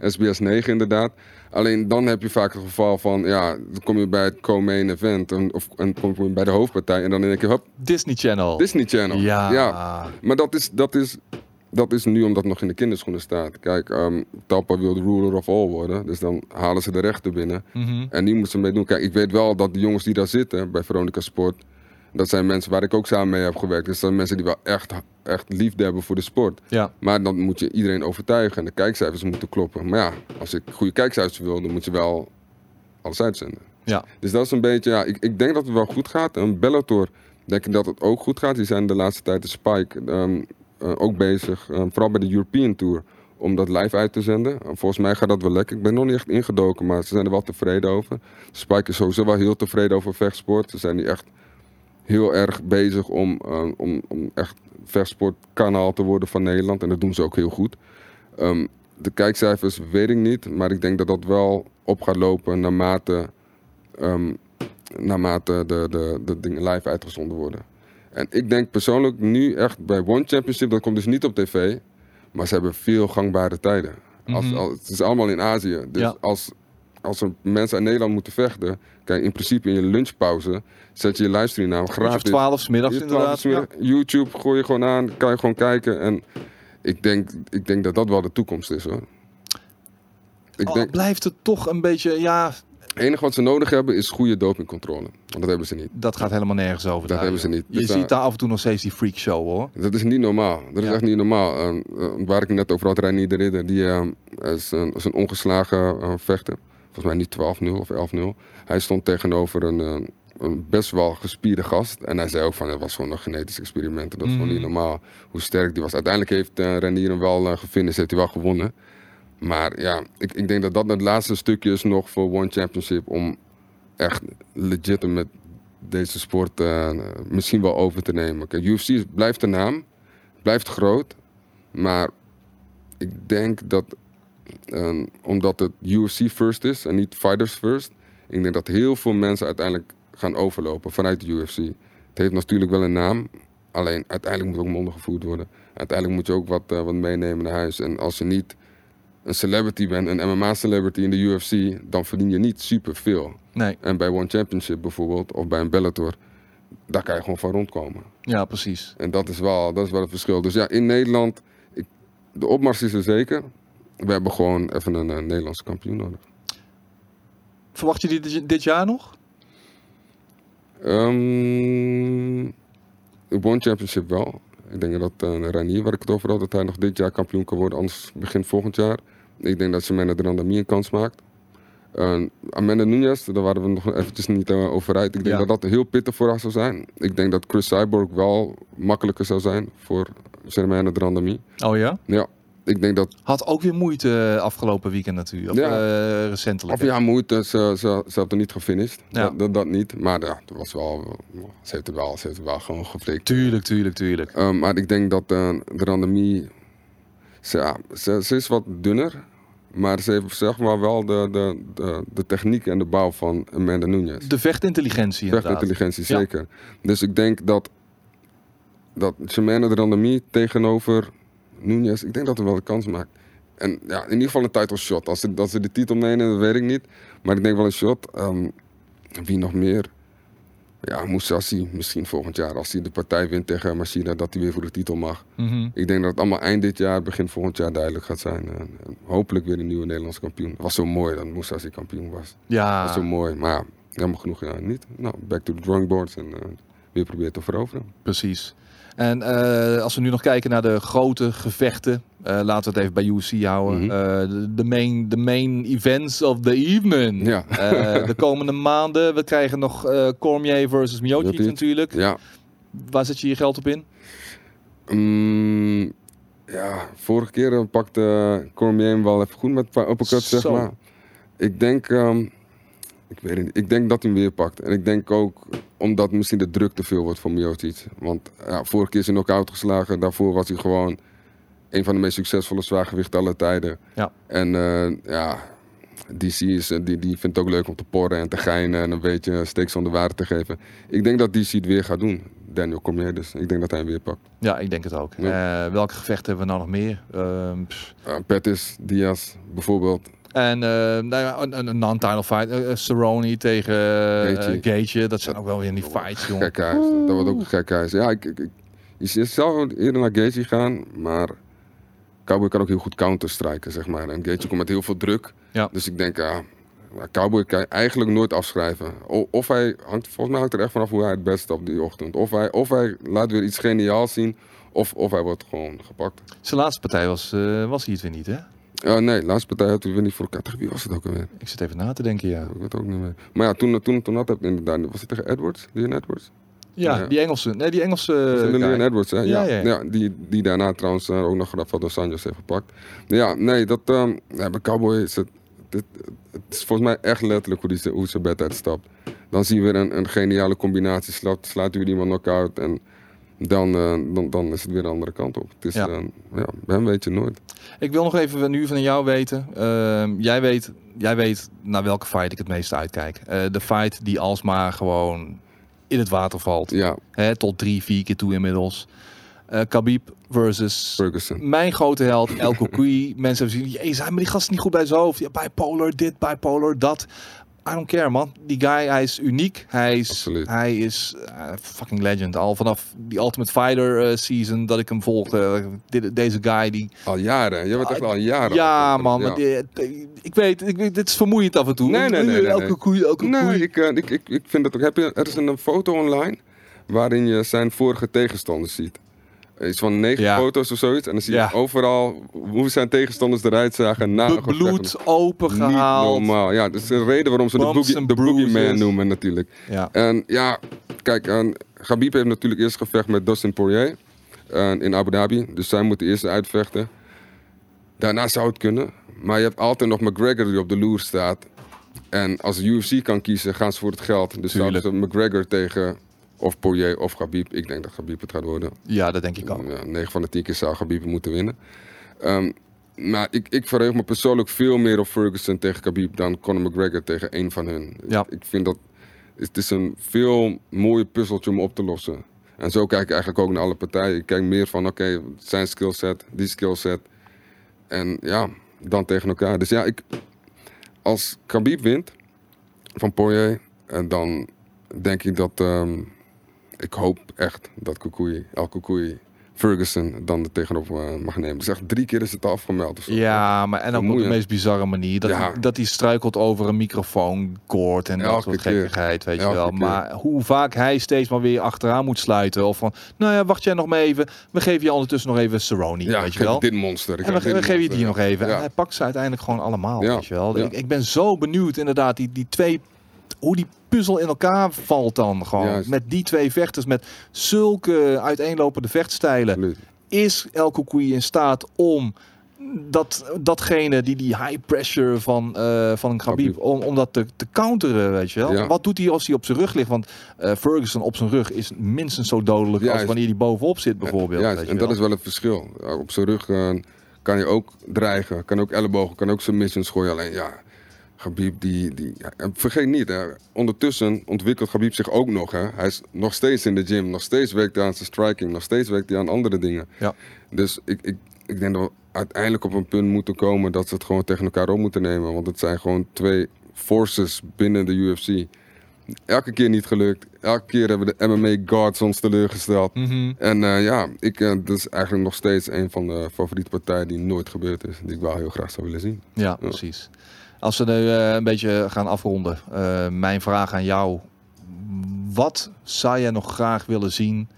S2: SBS 9 inderdaad. Alleen dan heb je vaak het geval van, ja, dan kom je bij het co-main event en, of en kom je bij de hoofdpartij en dan denk je, hop,
S1: Disney Channel.
S2: Disney Channel.
S1: Ja.
S2: ja. Maar dat is, dat, is, dat is nu omdat het nog in de kinderschoenen staat. Kijk, Talpa wil de ruler of all worden, dus dan halen ze de rechten binnen.
S1: Mhm.
S2: En die moeten ze mee doen. Kijk, ik weet wel dat de jongens die daar zitten bij Veronica Sport, dat zijn mensen waar ik ook samen mee heb gewerkt. Dus dat zijn mensen die wel echt, echt liefde hebben voor de sport.
S1: Ja.
S2: Maar dan moet je iedereen overtuigen en de kijkcijfers moeten kloppen. Maar ja, als ik goede kijkcijfers wil, dan moet je wel alles uitzenden.
S1: Ja.
S2: Dus dat is een beetje, ja, ik, ik denk dat het wel goed gaat. En Bellator, denk ik dat het ook goed gaat. Die zijn de laatste tijd de Spike ehm, eh, ook bezig, ehm, vooral bij de European Tour, om dat live uit te zenden. En volgens mij gaat dat wel lekker. Ik ben nog niet echt ingedoken, maar ze zijn er wel tevreden over. Spike is sowieso wel heel tevreden over vechtsport. Ze zijn die echt heel erg bezig om, ehm, om, om echt vechtsportkanaal te worden van Nederland. En dat doen ze ook heel goed. Ehm, de kijkcijfers weet ik niet, maar ik denk dat dat wel op gaat lopen naarmate, ehm, naarmate de, de, de dingen live uitgezonden worden. En ik denk persoonlijk nu echt bij One Championship, dat komt dus niet op tv, maar ze hebben veel gangbare tijden. Als,
S1: Mhm.
S2: als- het is allemaal in Azië. Dus
S1: Ja.
S2: als, als er mensen uit Nederland moeten vechten, je in principe in je lunchpauze zet je je livestream aan
S1: Uurtje of
S2: gratis.
S1: 12 's middags inderdaad.
S2: 12 uur, YouTube gooi je gewoon aan, kan je gewoon kijken. En ik denk, ik denk dat dat wel de toekomst is hoor. Ik denk,
S1: blijft het toch een beetje, ja,
S2: het enige wat ze nodig hebben is goede dopingcontrole. Want dat hebben ze niet.
S1: dat gaat helemaal nergens over.
S2: Dat
S1: daar,
S2: hebben ze niet.
S1: Je
S2: Dus,
S1: ziet
S2: eh,
S1: daar af en toe nog steeds die freak show hoor.
S2: Dat is niet normaal. Dat is echt niet normaal. Eh, eh, waar ik net over had, Reinier de Ridder, die eh, is, een, is een ongeslagen eh, vechter. Volgens mij niet 12-0 of 11-0. Hij stond tegenover een, eh, een best wel gespierde gast. En hij zei ook van, het was gewoon een genetisch experiment. Dat is gewoon
S1: Mhm.
S2: niet normaal hoe sterk die was. Uiteindelijk heeft uh, Renier hem wel uh, gefinished, heeft hij wel gewonnen. Maar ja, ik, ik denk dat dat het laatste stukje is nog voor One Championship om echt legit met deze sport eh, misschien wel over te nemen. Kijk, UFC blijft de naam, blijft groot, maar ik denk dat omdat het UFC first is en niet fighters first, ik denk dat heel veel mensen uiteindelijk gaan overlopen vanuit de UFC. Het heeft natuurlijk wel een naam, alleen uiteindelijk moet ook mondig gevoerd worden. Uiteindelijk moet je ook wat, eh, wat meenemen naar huis. En als je niet een celebrity bent, een MMA-celebrity in de UFC, dan verdien je niet superveel.
S1: Nee,
S2: En bij One Championship bijvoorbeeld, of bij een Bellator, daar kan je gewoon van rondkomen.
S1: ja, precies.
S2: En dat is wel, dat is wel het verschil. Dus ja, in Nederland, ik, de opmars is er zeker. We hebben gewoon even een, eh, Nederlandse kampioen nodig.
S1: Verwacht je dit, dit jaar nog?
S2: Ehm One Championship wel. Ik denk dat uh, Ranier, waar ik het over had, dat hij nog dit jaar kampioen kan worden, anders begin volgend jaar. Ik denk dat Semena de Randamie een kans maakt. Uh, Amanda Nunes, daar waren we nog eventjes niet uh, over uit. Ik denk
S1: Ja.
S2: dat dat heel pittig voor haar zou zijn. Ik denk dat Chris Cyborg wel makkelijker zou zijn voor Semena de Randamie.
S1: Oh ja?
S2: Ja, ik denk dat
S1: Had ook weer moeite afgelopen weekend natuurlijk.
S2: Ja.
S1: eh, recentelijk.
S2: Of ja, moeite, ze, ze, ze had er niet gefinished.
S1: Ja.
S2: Dat, dat, dat niet. Maar ja, was wel, ze heeft het wel, ze heeft het wel gewoon geflikt.
S1: Tuurlijk, tuurlijk, tuurlijk.
S2: Um, maar ik denk dat eh, de randemie, ze, ja, ze, ze is wat dunner. Maar ze heeft zeg maar wel de, de, de, de techniek en de bouw van Amanda Nunes.
S1: De vechtintelligentie inderdaad.
S2: Vechtintelligentie,
S1: Ja.
S2: zeker. Dus ik denk dat, dat Shemane de randemie tegenover Nunes, ik denk dat hij wel een kans maakt. En ja, in ieder geval een title shot. Als ze, dat ze de titel meenemen, dat weet ik niet. Maar ik denk wel een shot. Ehm, wie nog meer? Ja, Moussassi misschien volgend jaar. Als hij de partij wint tegen Machina, dat hij weer voor de titel mag.
S1: Mhm.
S2: Ik denk dat het allemaal eind dit jaar, begin volgend jaar duidelijk gaat zijn. En, en hopelijk weer een nieuwe Nederlandse kampioen. Het was zo mooi dat Moussassi kampioen was. Dat
S1: Ja,
S2: was zo mooi. Maar ja, helemaal genoeg ja, niet. Nou, back to the drawing boards en eh, weer proberen te veroveren.
S1: precies. En eh, als we nu nog kijken naar de grote gevechten, eh, laten we het even bij UFC houden. Eh, de, de main, de main events of the evening.
S2: Ja.
S1: De komende maanden, we krijgen nog Cormier versus Miocic natuurlijk.
S2: Ja,
S1: Waar zet je je geld op in?
S2: Mm, ja, vorige keer pakte Cormier hem wel even goed met een paar uppercuts, zeg maar. Ik denk, ehm, ik weet het niet, ik denk dat hij hem weer pakt. En ik denk ook omdat misschien de druk te veel wordt voor Miocic. Want ja, vorige keer is hij knock-out geslagen. Daarvoor was hij gewoon een van de meest succesvolle zwaargewichten aller tijden.
S1: Ja.
S2: En eh, ja, DC is, eh, die, die vindt het ook leuk om te porren en te geinen en een beetje steeks om de waarde te geven. Ik denk dat DC het weer gaat doen. Daniel Cormier dus. Ik denk dat hij hem weer pakt.
S1: Ja, ik denk het ook. Eh, welke gevechten hebben we nou nog meer? Pff.
S2: Uh, Pettis, Diaz bijvoorbeeld.
S1: En eh, nou een, non-title fight. eh, eh, Cerrone tegen eh.
S2: Gaethje.
S1: Dat zijn ook wel weer die fights, jongen.
S2: Dat wordt ook een gek huis. Ja, ik, ik, je zou eerder naar Gaethje gaan, maar Cowboy kan ook heel goed counterstrijken, zeg maar. En Gaethje komt met heel veel druk.
S1: Ja.
S2: Dus ik denk, ja, Cowboy kan je eigenlijk nooit afschrijven. O- Of hij hangt, volgens mij hangt er echt vanaf hoe hij het beste op die ochtend. Of hij, of hij laat weer iets geniaals zien, of, of hij wordt gewoon gepakt.
S1: Zijn laatste partij was, eh, was hij het weer niet, hè?
S2: Uh, nee, laatste partij had hij weer niet voor elkaar. Tegen wie was het ook alweer?
S1: Ik zit even na te denken, ja.
S2: Ik weet ook niet meer. Maar ja, toen, toen, toen had het inderdaad. Was het tegen Edwards? Leon Edwards?
S1: Ja,
S2: Ja.
S1: die Engelse. Nee, die Engelse. Eh,
S2: Leon. Edwards, hè?
S1: Ja,
S2: Ja,
S1: ja.
S2: ja. die, die daarna trouwens eh, ook nog Rafael dos Anjos heeft gepakt. Ja, nee, dat, ehm, ja, bij Cowboy is het, dit, het is volgens mij echt letterlijk hoe, die, hoe ze bed uitstapt. Dan zien we een, een geniale combinatie. Slaat, slaat weer iemand knock-out en dan, eh, dan, dan is het weer de andere kant op. Het is,
S1: Ja.
S2: ja. ja, bij hem weet je nooit.
S1: Ik wil nog even nu van jou weten. Ehm, jij weet. Jij weet naar welke fight ik het meeste uitkijk. Eh, de fight die alsmaar gewoon in het water valt.
S2: Ja,
S1: Hè, tot drie, vier keer toe inmiddels. Eh Khabib versus
S2: Ferguson.
S1: mijn grote held El [laughs] Kokoui. Mensen hebben gezien, jezus, maar die gast is niet goed bij zijn hoofd. Ja, bipolar dit, bipolar dat. I don't care, man. Die guy, hij is uniek. Hij is,
S2: Absoluut.
S1: hij is eh, fucking legend. Al vanaf die Ultimate Fighter eh, season dat ik hem volgde. eh, dit- deze guy, die...
S2: Al jaren. Je bent echt al jaren.
S1: ja, man.
S2: ja.
S1: ik, weet, ik weet, dit is vermoeiend af en toe.
S2: Nee, nee, nee, nee,
S1: El
S2: nee.
S1: Kokoui, El Kokoui.
S2: Nee, ik, ik, ik, ik vind het ook. Heb je, er is een foto online waarin je zijn vorige tegenstanders ziet. Iets van negen
S1: Ja.
S2: foto's of zoiets. En dan zie je
S1: Ja.
S2: overal hoe zijn tegenstanders eruit zagen na
S1: bloed open
S2: Niet
S1: gehaald.
S2: normaal. Ja, dat is de reden waarom ze de, boogie,
S1: and
S2: de Boogeyman
S1: bruises.
S2: noemen natuurlijk.
S1: Ja.
S2: En ja, kijk, en Khabib heeft natuurlijk eerst gevecht met Dustin Poirier en in Abu Dhabi. Dus zij moeten eerst uitvechten. Daarna zou het kunnen. Maar je hebt altijd nog McGregor die op de loer staat. En als de UFC kan kiezen, gaan ze voor het geld. Dus zouden ze McGregor tegen of Poirier of Khabib. Ik denk dat Khabib het gaat worden.
S1: ja, dat denk ik ook.
S2: Ja, 9 van de 10 keer zou Khabib moeten winnen. Ehm, maar ik, ik verheug me persoonlijk veel meer op Ferguson tegen Khabib dan Conor McGregor tegen één van hun.
S1: Ja.
S2: Ik vind dat het is een veel mooier puzzeltje om op te lossen. En zo kijk ik eigenlijk ook naar alle partijen. Ik kijk meer van, oké, zijn skillset, die skillset. En ja, dan tegen elkaar. Dus ja, ik, als Khabib wint van Poirier, en dan denk ik dat... ehm, ik hoop echt dat Kukui, El Kukui Ferguson dan er tegenop eh, mag nemen. Dus echt drie keer is het afgemeld. of zo.
S1: Ja, maar en ook op de meest bizarre manier. Dat,
S2: Ja.
S1: hij, dat hij struikelt over een microfoonkoord en dat soort gekkigheid, weet je wel.
S2: keer.
S1: Maar hoe vaak hij steeds maar weer achteraan moet sluiten. Of van, nou ja, wacht jij nog maar even. We geven je ondertussen nog even Cerrone,
S2: Ja,
S1: weet je wel.
S2: dit monster. ik
S1: En we, geven je die nog even.
S2: Ja.
S1: En hij pakt ze uiteindelijk gewoon allemaal,
S2: Ja.
S1: weet je wel. Ik, ik ben zo benieuwd inderdaad, die, die twee... Hoe die puzzel in elkaar valt dan gewoon.
S2: Juist.
S1: Met die twee vechters, met zulke uiteenlopende vechtstijlen
S2: Absoluut.
S1: is El Koukoui in staat om dat, datgene, die, die high pressure van, eh van een Khabib, om, om dat te, te counteren, weet je wel.
S2: Ja.
S1: Wat doet hij als hij op zijn rug ligt? Want eh, Ferguson op zijn rug is minstens zo dodelijk als wanneer hij bovenop zit bijvoorbeeld.
S2: Ja, en
S1: wel.
S2: dat is wel het verschil. Op zijn rug eh, kan je ook dreigen, kan ook ellebogen, kan ook submissions gooien. Alleen ja, Khabib die... die vergeet niet, hè, ondertussen ontwikkelt Khabib zich ook nog. Hè. Hij is nog steeds in de gym, nog steeds werkt hij aan zijn striking, nog steeds werkt hij aan andere dingen.
S1: Ja.
S2: Dus ik, ik, ik denk dat we uiteindelijk op een punt moeten komen dat ze het gewoon tegen elkaar op moeten nemen. Want het zijn gewoon twee forces binnen de UFC. Elke keer niet gelukt. Elke keer hebben de MMA guards ons teleurgesteld.
S1: Mhm.
S2: En eh, ja, ik, eh, dat is eigenlijk nog steeds een van de favoriete partijen die nooit gebeurd is. Die ik wel heel graag zou willen zien.
S1: Ja, precies. Als we nu eh, een beetje gaan afronden, eh, mijn vraag aan jou. Wat zou jij nog graag willen zien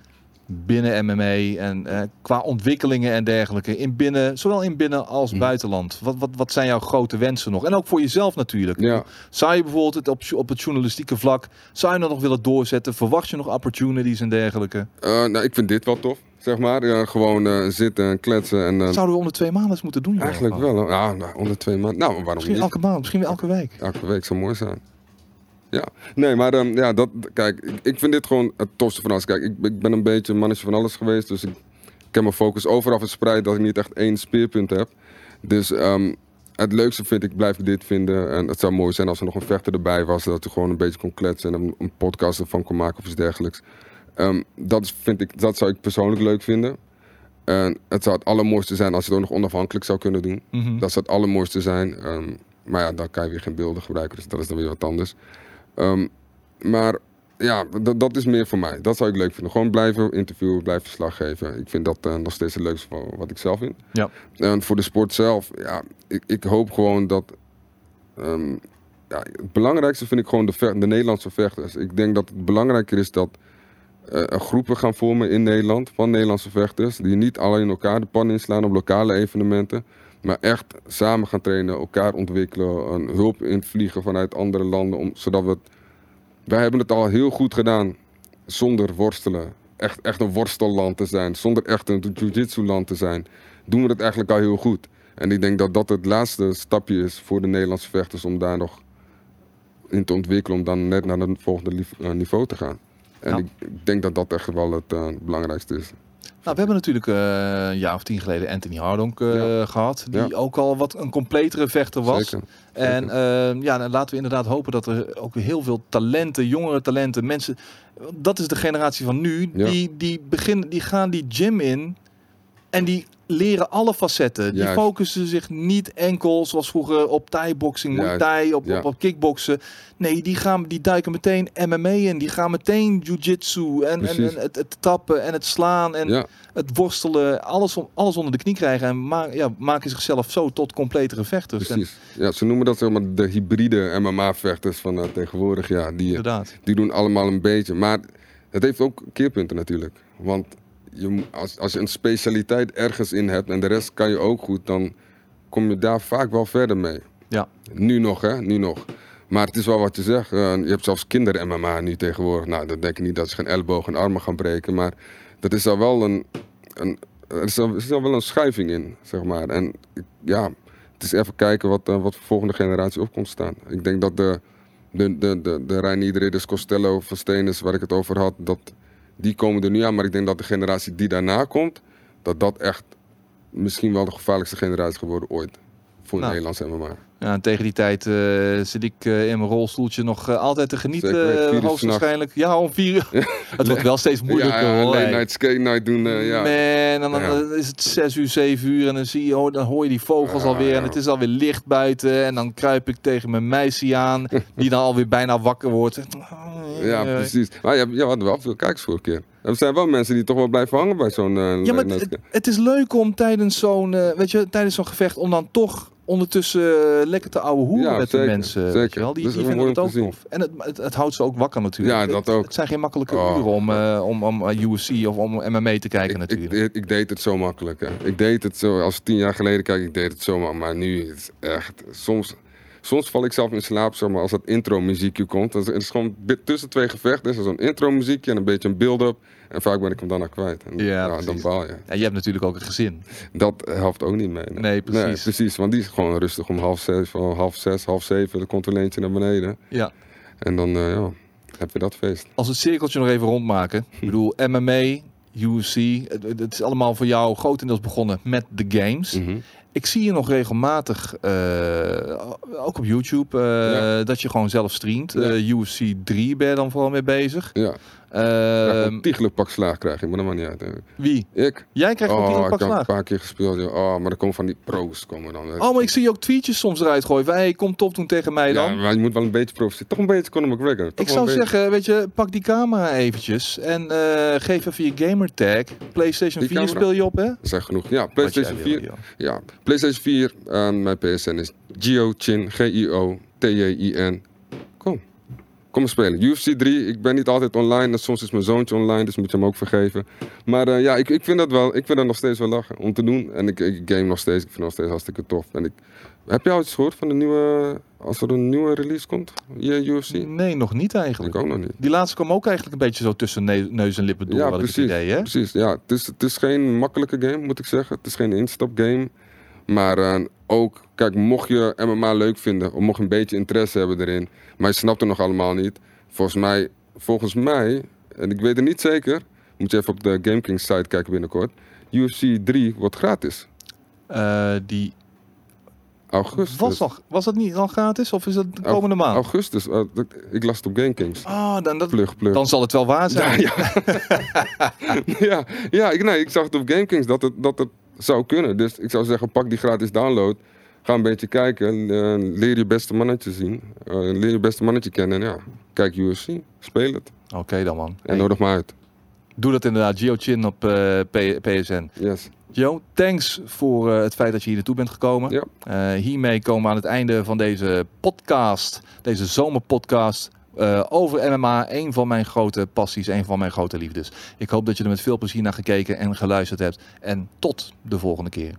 S1: binnen MMA en eh, qua ontwikkelingen en dergelijke, in binnen, zowel in binnen als
S2: Mhm.
S1: buitenland? Wat, wat, wat zijn jouw grote wensen nog? En ook voor jezelf natuurlijk.
S2: Ja.
S1: Zou je bijvoorbeeld het op, op het journalistieke vlak, zou je dat nog willen doorzetten? Verwacht je nog opportunities en dergelijke?
S2: Nou, ik vind dit wel tof, zeg maar. Ja, gewoon eh, zitten en kletsen. En, eh,
S1: Zouden we onder twee maanden eens moeten doen? joh?
S2: eigenlijk wel. Ja, nou, onder twee maanden. Nou, waarom
S1: Misschien
S2: niet?
S1: elke maand, misschien weer elke week.
S2: Elke week zou mooi zijn. Ja, nee, maar ehm, ja, dat, kijk, ik, ik vind dit gewoon het tofste van alles. Kijk, ik, ik ben een beetje een mannetje van alles geweest, dus ik, ik heb mijn focus overal verspreid dat ik niet echt één speerpunt heb. Dus ehm, het leukste vind ik, blijf dit vinden. En het zou mooi zijn als er nog een vechter erbij was, dat je gewoon een beetje kon kletsen en een, een podcast ervan kon maken of iets dergelijks. Ehm, dat, vind ik, dat zou ik persoonlijk leuk vinden. En het zou het allermooiste zijn als je het ook nog onafhankelijk zou kunnen doen.
S1: Mhm.
S2: Dat zou het allermooiste zijn. Ehm, maar ja, dan kan je weer geen beelden gebruiken, dus dat is dan weer wat anders. Ehm, maar ja, dat, is meer voor mij. Dat zou ik leuk vinden. Gewoon blijven interviewen, blijven verslag geven. Ik vind dat eh, nog steeds het leukste van wat ik zelf vind.
S1: Ja.
S2: En voor de sport zelf, ja, ik, ik hoop gewoon dat. ja, het belangrijkste vind ik gewoon de, de Nederlandse vechters. Ik denk dat het belangrijker is dat eh, er groepen gaan vormen in Nederland van Nederlandse vechters. Die niet alleen elkaar de pan inslaan op lokale evenementen. Maar echt samen gaan trainen, elkaar ontwikkelen, een hulp invliegen vanuit andere landen. Om, zodat we het, wij hebben het al heel goed gedaan zonder worstelen. Echt, echt een worstelland te zijn, zonder echt een jiu-jitsu land te zijn. Doen we het eigenlijk al heel goed. En ik denk dat dat het laatste stapje is voor de Nederlandse vechters om daar nog in te ontwikkelen. Om dan net naar het volgende eh, niveau te gaan. En ik, ik denk dat dat echt wel het eh, belangrijkste is.
S1: Nou, we hebben natuurlijk eh, een jaar of tien geleden Anthony Hardonk eh,
S2: Ja.
S1: gehad. Die
S2: Ja.
S1: ook al wat een completere vechter was.
S2: Zeker.
S1: En ja, dan laten we inderdaad hopen dat er ook weer heel veel talenten, jongere talenten, mensen. Dat is de generatie van nu.
S2: Ja.
S1: Die, die, beginnen, die gaan die gym in en die leren alle facetten. Die
S2: Juist.
S1: focussen zich niet enkel zoals vroeger op thai-boxing, muay thai, op,
S2: Ja.
S1: op, op kickboksen. Nee, die, gaan, die duiken meteen MMA in. Die gaan meteen jiu-jitsu en, en, en het, het tappen en het slaan en
S2: Ja,
S1: het worstelen. Alles, om, alles onder de knie krijgen en ma ja, maken zichzelf zo tot completere vechters. En,
S2: precies. Ja, ze noemen dat zeg maar de hybride MMA-vechters van eh, tegenwoordig. Ja, die,
S1: inderdaad.
S2: die doen allemaal een beetje. Maar het heeft ook keerpunten natuurlijk. Want je, als, als je een specialiteit ergens in hebt en de rest kan je ook goed, dan kom je daar vaak wel verder mee.
S1: Ja.
S2: Nu nog, hè? Nu nog. Maar het is wel wat je zegt. eh, je hebt zelfs kinder-MMA nu tegenwoordig. Nou, dan denk ik niet dat ze geen ellebogen en armen gaan breken. Maar dat is al wel een, een, er is al, er is al wel een schuiving in, zeg maar. En ja, het is even kijken wat, eh, wat voor volgende generatie op komt staan. Ik denk dat de, de, de, de, de Reinier Ridders, Costello, Van Steenis, waar ik het over had, dat, die komen er nu aan. Maar ik denk dat de generatie die daarna komt, dat dat echt misschien wel de gevaarlijkste generatie geworden ooit. voor
S1: Nou.
S2: Nederlands MMA.
S1: Ja, en tegen die tijd eh, zit ik eh, in mijn rolstoeltje nog eh, altijd te genieten. Hoogstwaarschijnlijk. Ja, om vier uur. [laughs] Het wordt wel steeds moeilijker
S2: ja,
S1: hoor.
S2: late
S1: hey.
S2: night skate night doen. ja.
S1: Man, en dan dan is het zes uur, zeven uur en dan, zie je, dan hoor je die vogels
S2: Ja,
S1: alweer en het is alweer licht buiten. En dan kruip ik tegen mijn meisje aan, [laughs] die dan alweer bijna wakker wordt.
S2: Ja, precies. Maar je, je had wel veel kijkers vorige keer. Er zijn wel mensen die toch wel blijven hangen bij zo'n...
S1: Ja, maar het, het is leuk om tijdens zo'n, weet je, tijdens zo'n gevecht om dan toch ondertussen eh, lekker te ouwe hoeren
S2: Ja,
S1: met de
S2: zeker,
S1: mensen. Weet
S2: zeker.
S1: je wel? Die,
S2: Dus
S1: die vinden het ook tof. En het, het, het houdt ze ook wakker natuurlijk.
S2: Ja, dat ook.
S1: Het zijn geen makkelijke
S2: Oh.
S1: uren om, eh, om, om eh, UFC of om MMA te kijken
S2: ik,
S1: natuurlijk.
S2: ik, ik deed het zo makkelijk. Hè. Ik deed het zo, als ik tien jaar geleden kijk, ik deed het zo. Maar nu is het echt, soms, soms val ik zelf in slaap, zeg maar, als dat intro muziekje komt. Dat is, het is gewoon tussen twee gevechten, is er zo'n intro muziekje en een beetje een build-up. En vaak ben ik hem daarna kwijt. En,
S1: Ja,
S2: dan baal je.
S1: en je hebt natuurlijk ook een gezin.
S2: Dat helpt ook niet mee.
S1: Nee, precies.
S2: precies, want die is gewoon rustig om half zes, van half zes, half zeven. Dan komt er eentje naar beneden.
S1: Ja.
S2: En dan eh, ja, heb je dat feest.
S1: Als het cirkeltje nog even rondmaken. Ik [laughs] bedoel, MMA, UFC, het, het- het is allemaal voor jou grotendeels begonnen met de games.
S2: Mhm.
S1: Ik zie je nog regelmatig, eh, ook op YouTube, eh,
S2: Ja.
S1: dat je gewoon zelf streamt. Eh, UFC 3 ben je dan vooral mee bezig.
S2: Ja,
S1: Ehm,
S2: een tiegelijk pak slaag krijg je, maar dat maakt niet uit. hè.
S1: wie?
S2: Ik?
S1: Jij krijgt
S2: Oh,
S1: een
S2: ik
S1: pak
S2: heb een
S1: slaag.
S2: paar keer gespeeld. joh. Oh, maar er komen van die pro's komen dan.
S1: Oh, maar ik zie je ook tweetjes soms eruit gooien. van, Hey, kom top doen tegen mij dan.
S2: Ja, maar je moet wel een beetje prof zitten. Toch een beetje Conor McGregor. Toch
S1: Ik zou zeggen, weet je, pak die camera eventjes en eh, geef even je gamertag. PlayStation
S2: Die
S1: 4
S2: camera?
S1: speel je op, hè?
S2: Dat is genoeg. Ja, PlayStation
S1: jij
S2: 4.
S1: wil, joh.
S2: Ja, PlayStation 4. En mijn PSN is Gio Chin. G-I-O-T-J-I-N. Kom. Kom spelen. UFC 3. Ik ben niet altijd online. En soms is mijn zoontje online. Dus moet je hem ook vergeven. Maar eh, ja, ik, ik vind dat wel. Ik vind dat nog steeds wel lachen om te doen. En ik, ik game nog steeds. Ik vind het nog steeds hartstikke tof. En ik, heb je al iets gehoord van de nieuwe... Als er een nieuwe release komt? Ja, UFC?
S1: Nee, nog niet eigenlijk.
S2: Ik ook nog niet.
S1: Die laatste kwam ook eigenlijk een beetje zo tussen ne- neus en lippen door,
S2: Ja,
S1: ik het
S2: precies.
S1: idee, hè?
S2: Precies, ja. Het is, het is geen makkelijke game, moet ik zeggen. Het is geen instapgame. Maar eh, ook, kijk, mocht je MMA leuk vinden, of mocht je een beetje interesse hebben erin, maar je snapt het nog allemaal niet. Volgens mij, volgens mij, en ik weet het niet zeker, moet je even op de GameKings site kijken binnenkort. UFC 3 wordt gratis.
S1: Eh, die
S2: Augustus.
S1: was, al, was dat niet al gratis of is dat de komende maand?
S2: Augustus. eh, ik las het op GameKings.
S1: Ah, dan, dat,
S2: Plug, plug.
S1: dan zal het wel waar zijn.
S2: Ja, [laughs] ja, ja ik, nee, ik zag het op GameKings dat het, dat het zou kunnen. Dus ik zou zeggen, pak die gratis download. Ga een beetje kijken. eh, leer je beste mannetje zien. Eh, leer je beste mannetje kennen. En ja, kijk UFC. Speel het.
S1: Oké dan, man.
S2: En
S1: Hey,
S2: nodig me uit.
S1: doe dat inderdaad. Gio Chin op eh, PSN.
S2: Yes.
S1: Jo, thanks voor het feit dat je hier naartoe bent gekomen.
S2: Ja.
S1: Hiermee komen we aan het einde van deze podcast, deze zomerpodcast eh, over MMA. Een van mijn grote passies, een van mijn grote liefdes. Ik hoop dat je er met veel plezier naar gekeken en geluisterd hebt. En tot de volgende keer.